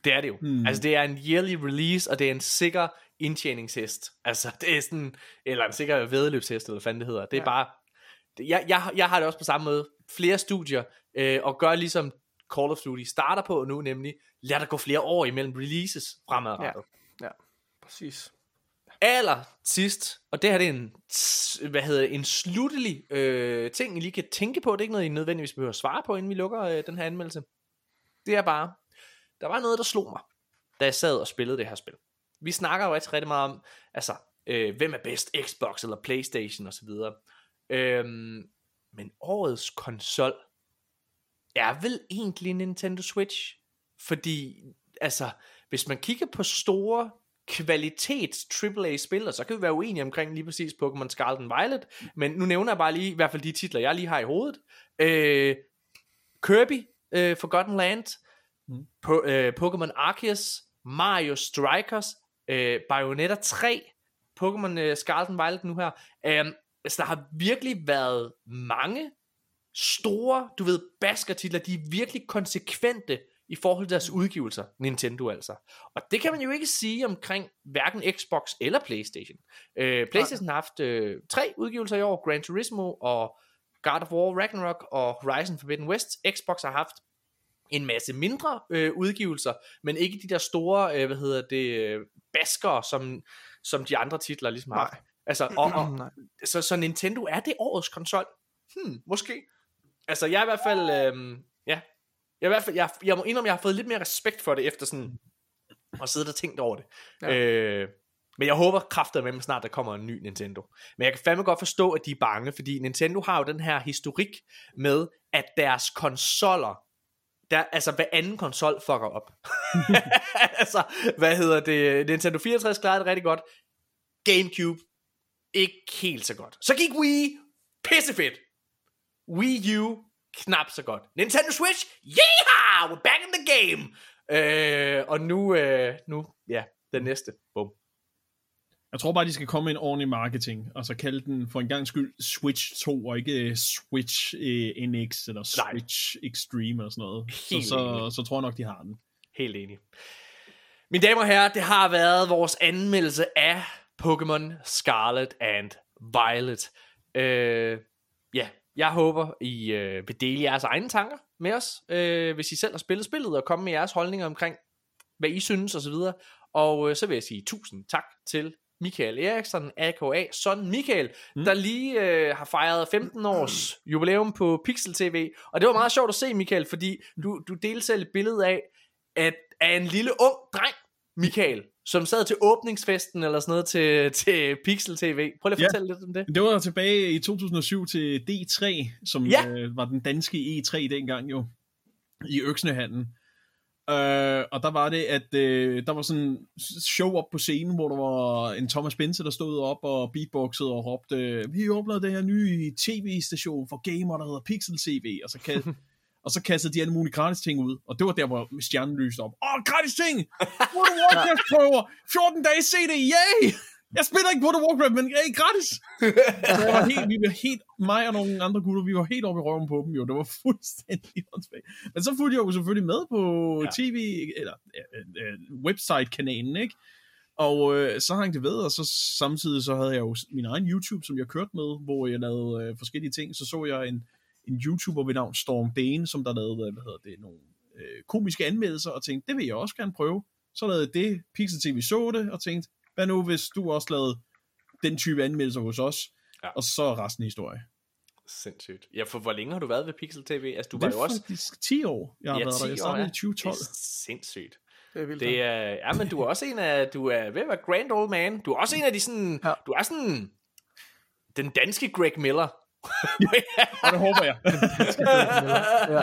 Det er det jo. Hmm. Mm. Altså det er en yearly release, og det er en sikker indtjeningshest. Altså det er sådan, eller en sikker vedløbshest, eller hvad fanden det hedder. Det er Ja. ja. bare, det- jeg, jeg, jeg har det også på samme måde. Flere studier, øh, og gør ligesom Call of Duty starter på nu, nemlig lad der gå flere år imellem releases fremadrettet. Ja, præcis. Aller sidst, og det her det er en, hvad hedder en sluttelig øh, ting, I lige kan tænke på. Det er ikke noget, I nødvendigvis behøver at svare på, inden vi lukker øh, den her anmeldelse. Det er bare, der var noget, der slog mig, da jeg sad og spillede det her spil. Vi snakker jo rigtig, rigtig meget om, altså, øh, hvem er bedst, Xbox eller Playstation osv. Øhm, men årets konsol er vel egentlig Nintendo Switch? Fordi, altså, hvis man kigger på store kvalitets AAA-spil, så kan vi være uenige omkring lige præcis Pokémon Scarlet and Violet, men nu nævner jeg bare lige, i hvert fald de titler, jeg lige har i hovedet. Øh, Kirby, øh, Forgotten Land, Mm. på, øh, Pokémon Arceus, Mario Strikers, øh, Bayonetta 3, Pokémon øh, Scarlet and Violet nu her. Øh, altså, der har virkelig været mange store, du ved, baskertitler, de er virkelig konsekvente i forhold til deres udgivelser, Nintendo altså. Og det kan man jo ikke sige omkring hverken Xbox eller Playstation. Øh, Playstation har haft øh, tre udgivelser i år, Gran Turismo og God of War Ragnarok og Horizon Forbidden West. Xbox har haft en masse mindre øh, udgivelser, men ikke de der store, øh, hvad hedder det, øh, baskere, som, som de andre titler ligesom har. Nej. Altså, og, og, Nej. så, så Nintendo er det årets konsol? Hmm, måske. Altså, jeg er i hvert fald, øh, ja, jeg, i hvert fald, jeg, jeg må indrømme, jeg har fået lidt mere respekt for det, efter sådan, at sidde og tænkt over det. Ja. Øh, men jeg håber kraftet med, at snart der kommer en ny Nintendo. Men jeg kan fandme godt forstå, at de er bange, fordi Nintendo har jo den her historik med, at deres konsoller, der, altså hver anden konsol fucker op. altså, hvad hedder det? Nintendo 64 klarede det rigtig godt. Gamecube, ikke helt så godt. Så gik Wii, pissefedt. Wii U, knap så godt. Nintendo Switch, yeah, we're back in the game. Øh, og nu, øh, nu, ja, den næste. Bum. Jeg tror bare, de skal komme med en ordentlig marketing, og så kalde den for en gang skyld Switch 2, og ikke øh, Switch eh, NX, eller Nej. Switch Extreme, eller sådan noget. Helt så, så, så tror jeg nok, de har den. Helt enig. Mine damer og herrer, det har været vores anmeldelse af Pokémon Scarlet and Violet. Øh, ja, jeg håber, I øh, vil dele jeres egne tanker med os, øh, hvis I selv har spillet spillet, og komme med jeres holdninger omkring, hvad I synes osv. Og øh, så vil jeg sige tusind tak til Michael Eriksson, aka Son Michael, mm. der lige øh, har fejret 15 års jubilæum på Pixel TV. Og det var meget sjovt at se, Michael, fordi du, du delte selv et billede af, at af en lille ung dreng, Michael, som sad til åbningsfesten eller sådan noget til, til Pixel TV. Prøv lige at Ja. fortælle lidt om det. Det var tilbage i 2007 til D3, som Ja. øh, var den danske E3 dengang jo, i Øksnehallen. Øh, og der var det, at øh, der var sådan show op på scenen, hvor der var en Thomas Bense, der stod op og beatboxede og råbte, vi åbner den her nye tv-station for gamer, der hedder Pixel TV, og så kan og så kastede de alle mulige gratis ting ud, og det var der, hvor stjernen lyste op. Åh, gratis ting! World of Warcraft prøver! 14 dage CD, yay! Jeg spiller ikke World of Warcraft, men hey, gratis! Så jeg var helt, vi var helt, mig og nogle andre gutter, vi var helt oppe i røven på dem jo, det var fuldstændig åndssvagt. Men så fulgte jeg jo selvfølgelig med på ja. tv, eller øh, øh, website-kanalen, ikke? Og øh, så hang det ved, og så samtidig så havde jeg jo min egen YouTube, som jeg kørte med, hvor jeg lavede øh, forskellige ting. Så så jeg en, en YouTuber ved navn Storm Dane, som der lavede, hvad hedder det, nogle øh, komiske anmeldelser, og tænkte, det vil jeg også gerne prøve. Så lavede det, Pixel TV så det, og tænkte, hvad nu hvis du også lavede den type anmeldelser hos os, ja. og så er resten historie. Sindssygt. Ja, for hvor længe har du været ved Pixel TV? Altså, du det var jo også... faktisk 10 år, jeg har Ja, været 10 der. Jeg år, startede ja. i 2012. Det er sindssygt. Det er vildt. Det er, ja, men du er også en af, du er ved at være grand old man. Du er også en af de sådan, ja. du er sådan, den danske Greg Miller. Og det håber jeg. ja.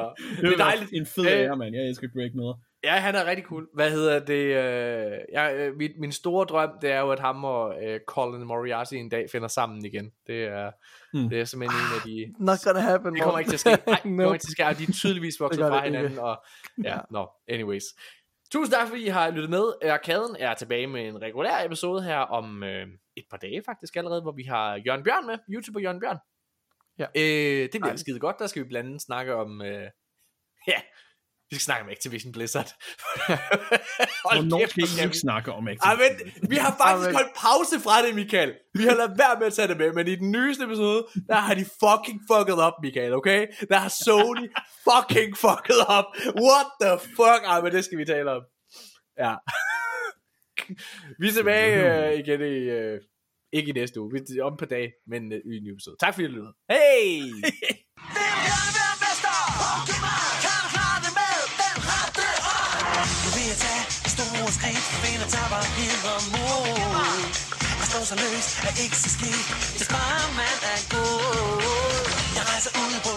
ja. det er dejligt. En fed ære, mand. Jeg elsker Greg Miller. Ja, han er rigtig cool. Hvad hedder det? Øh, jeg, øh, min, min store drøm, det er jo, at ham og øh, Colin Moriarty en dag finder sammen igen. Det er, Mm. det er simpelthen en af de... Not gonna happen. Det kommer ikke til at ske. Nej, det kommer ikke til at ske. De er tydeligvis vokset fra ikke. hinanden. Og, ja, Ja. no, anyways. Tusind tak, fordi I har lyttet med. Arkaden er tilbage med en regulær episode her om øh, et par dage faktisk allerede, hvor vi har Jørgen Bjørn med. YouTuber Jørgen Bjørn. Ja. Øh, det bliver skide godt. Der skal vi blandt andet snakke om... Øh, ja, vi skal snakke om Activision Blizzard. Hvornår kæft, skal I ikke snakke om Activision? men, vi har faktisk holdt pause fra det, Michael. Vi har ladet være med at tage det med, men i den nyeste episode, der har de fucking fucket up, Michael, okay? Der har Sony fucking fucket up. What the fuck? Ej, men det skal vi tale om. Ja. vi er tilbage øh, igen i... Øh, ikke i næste uge, vi er om på dag, men øh, i en ny episode. Tak fordi I lyttede. Hey! Skridt, Finder tapper hedder mod. At slå sig løs er ikke så skidt, hvis bare man er god. Jeg rejser ud på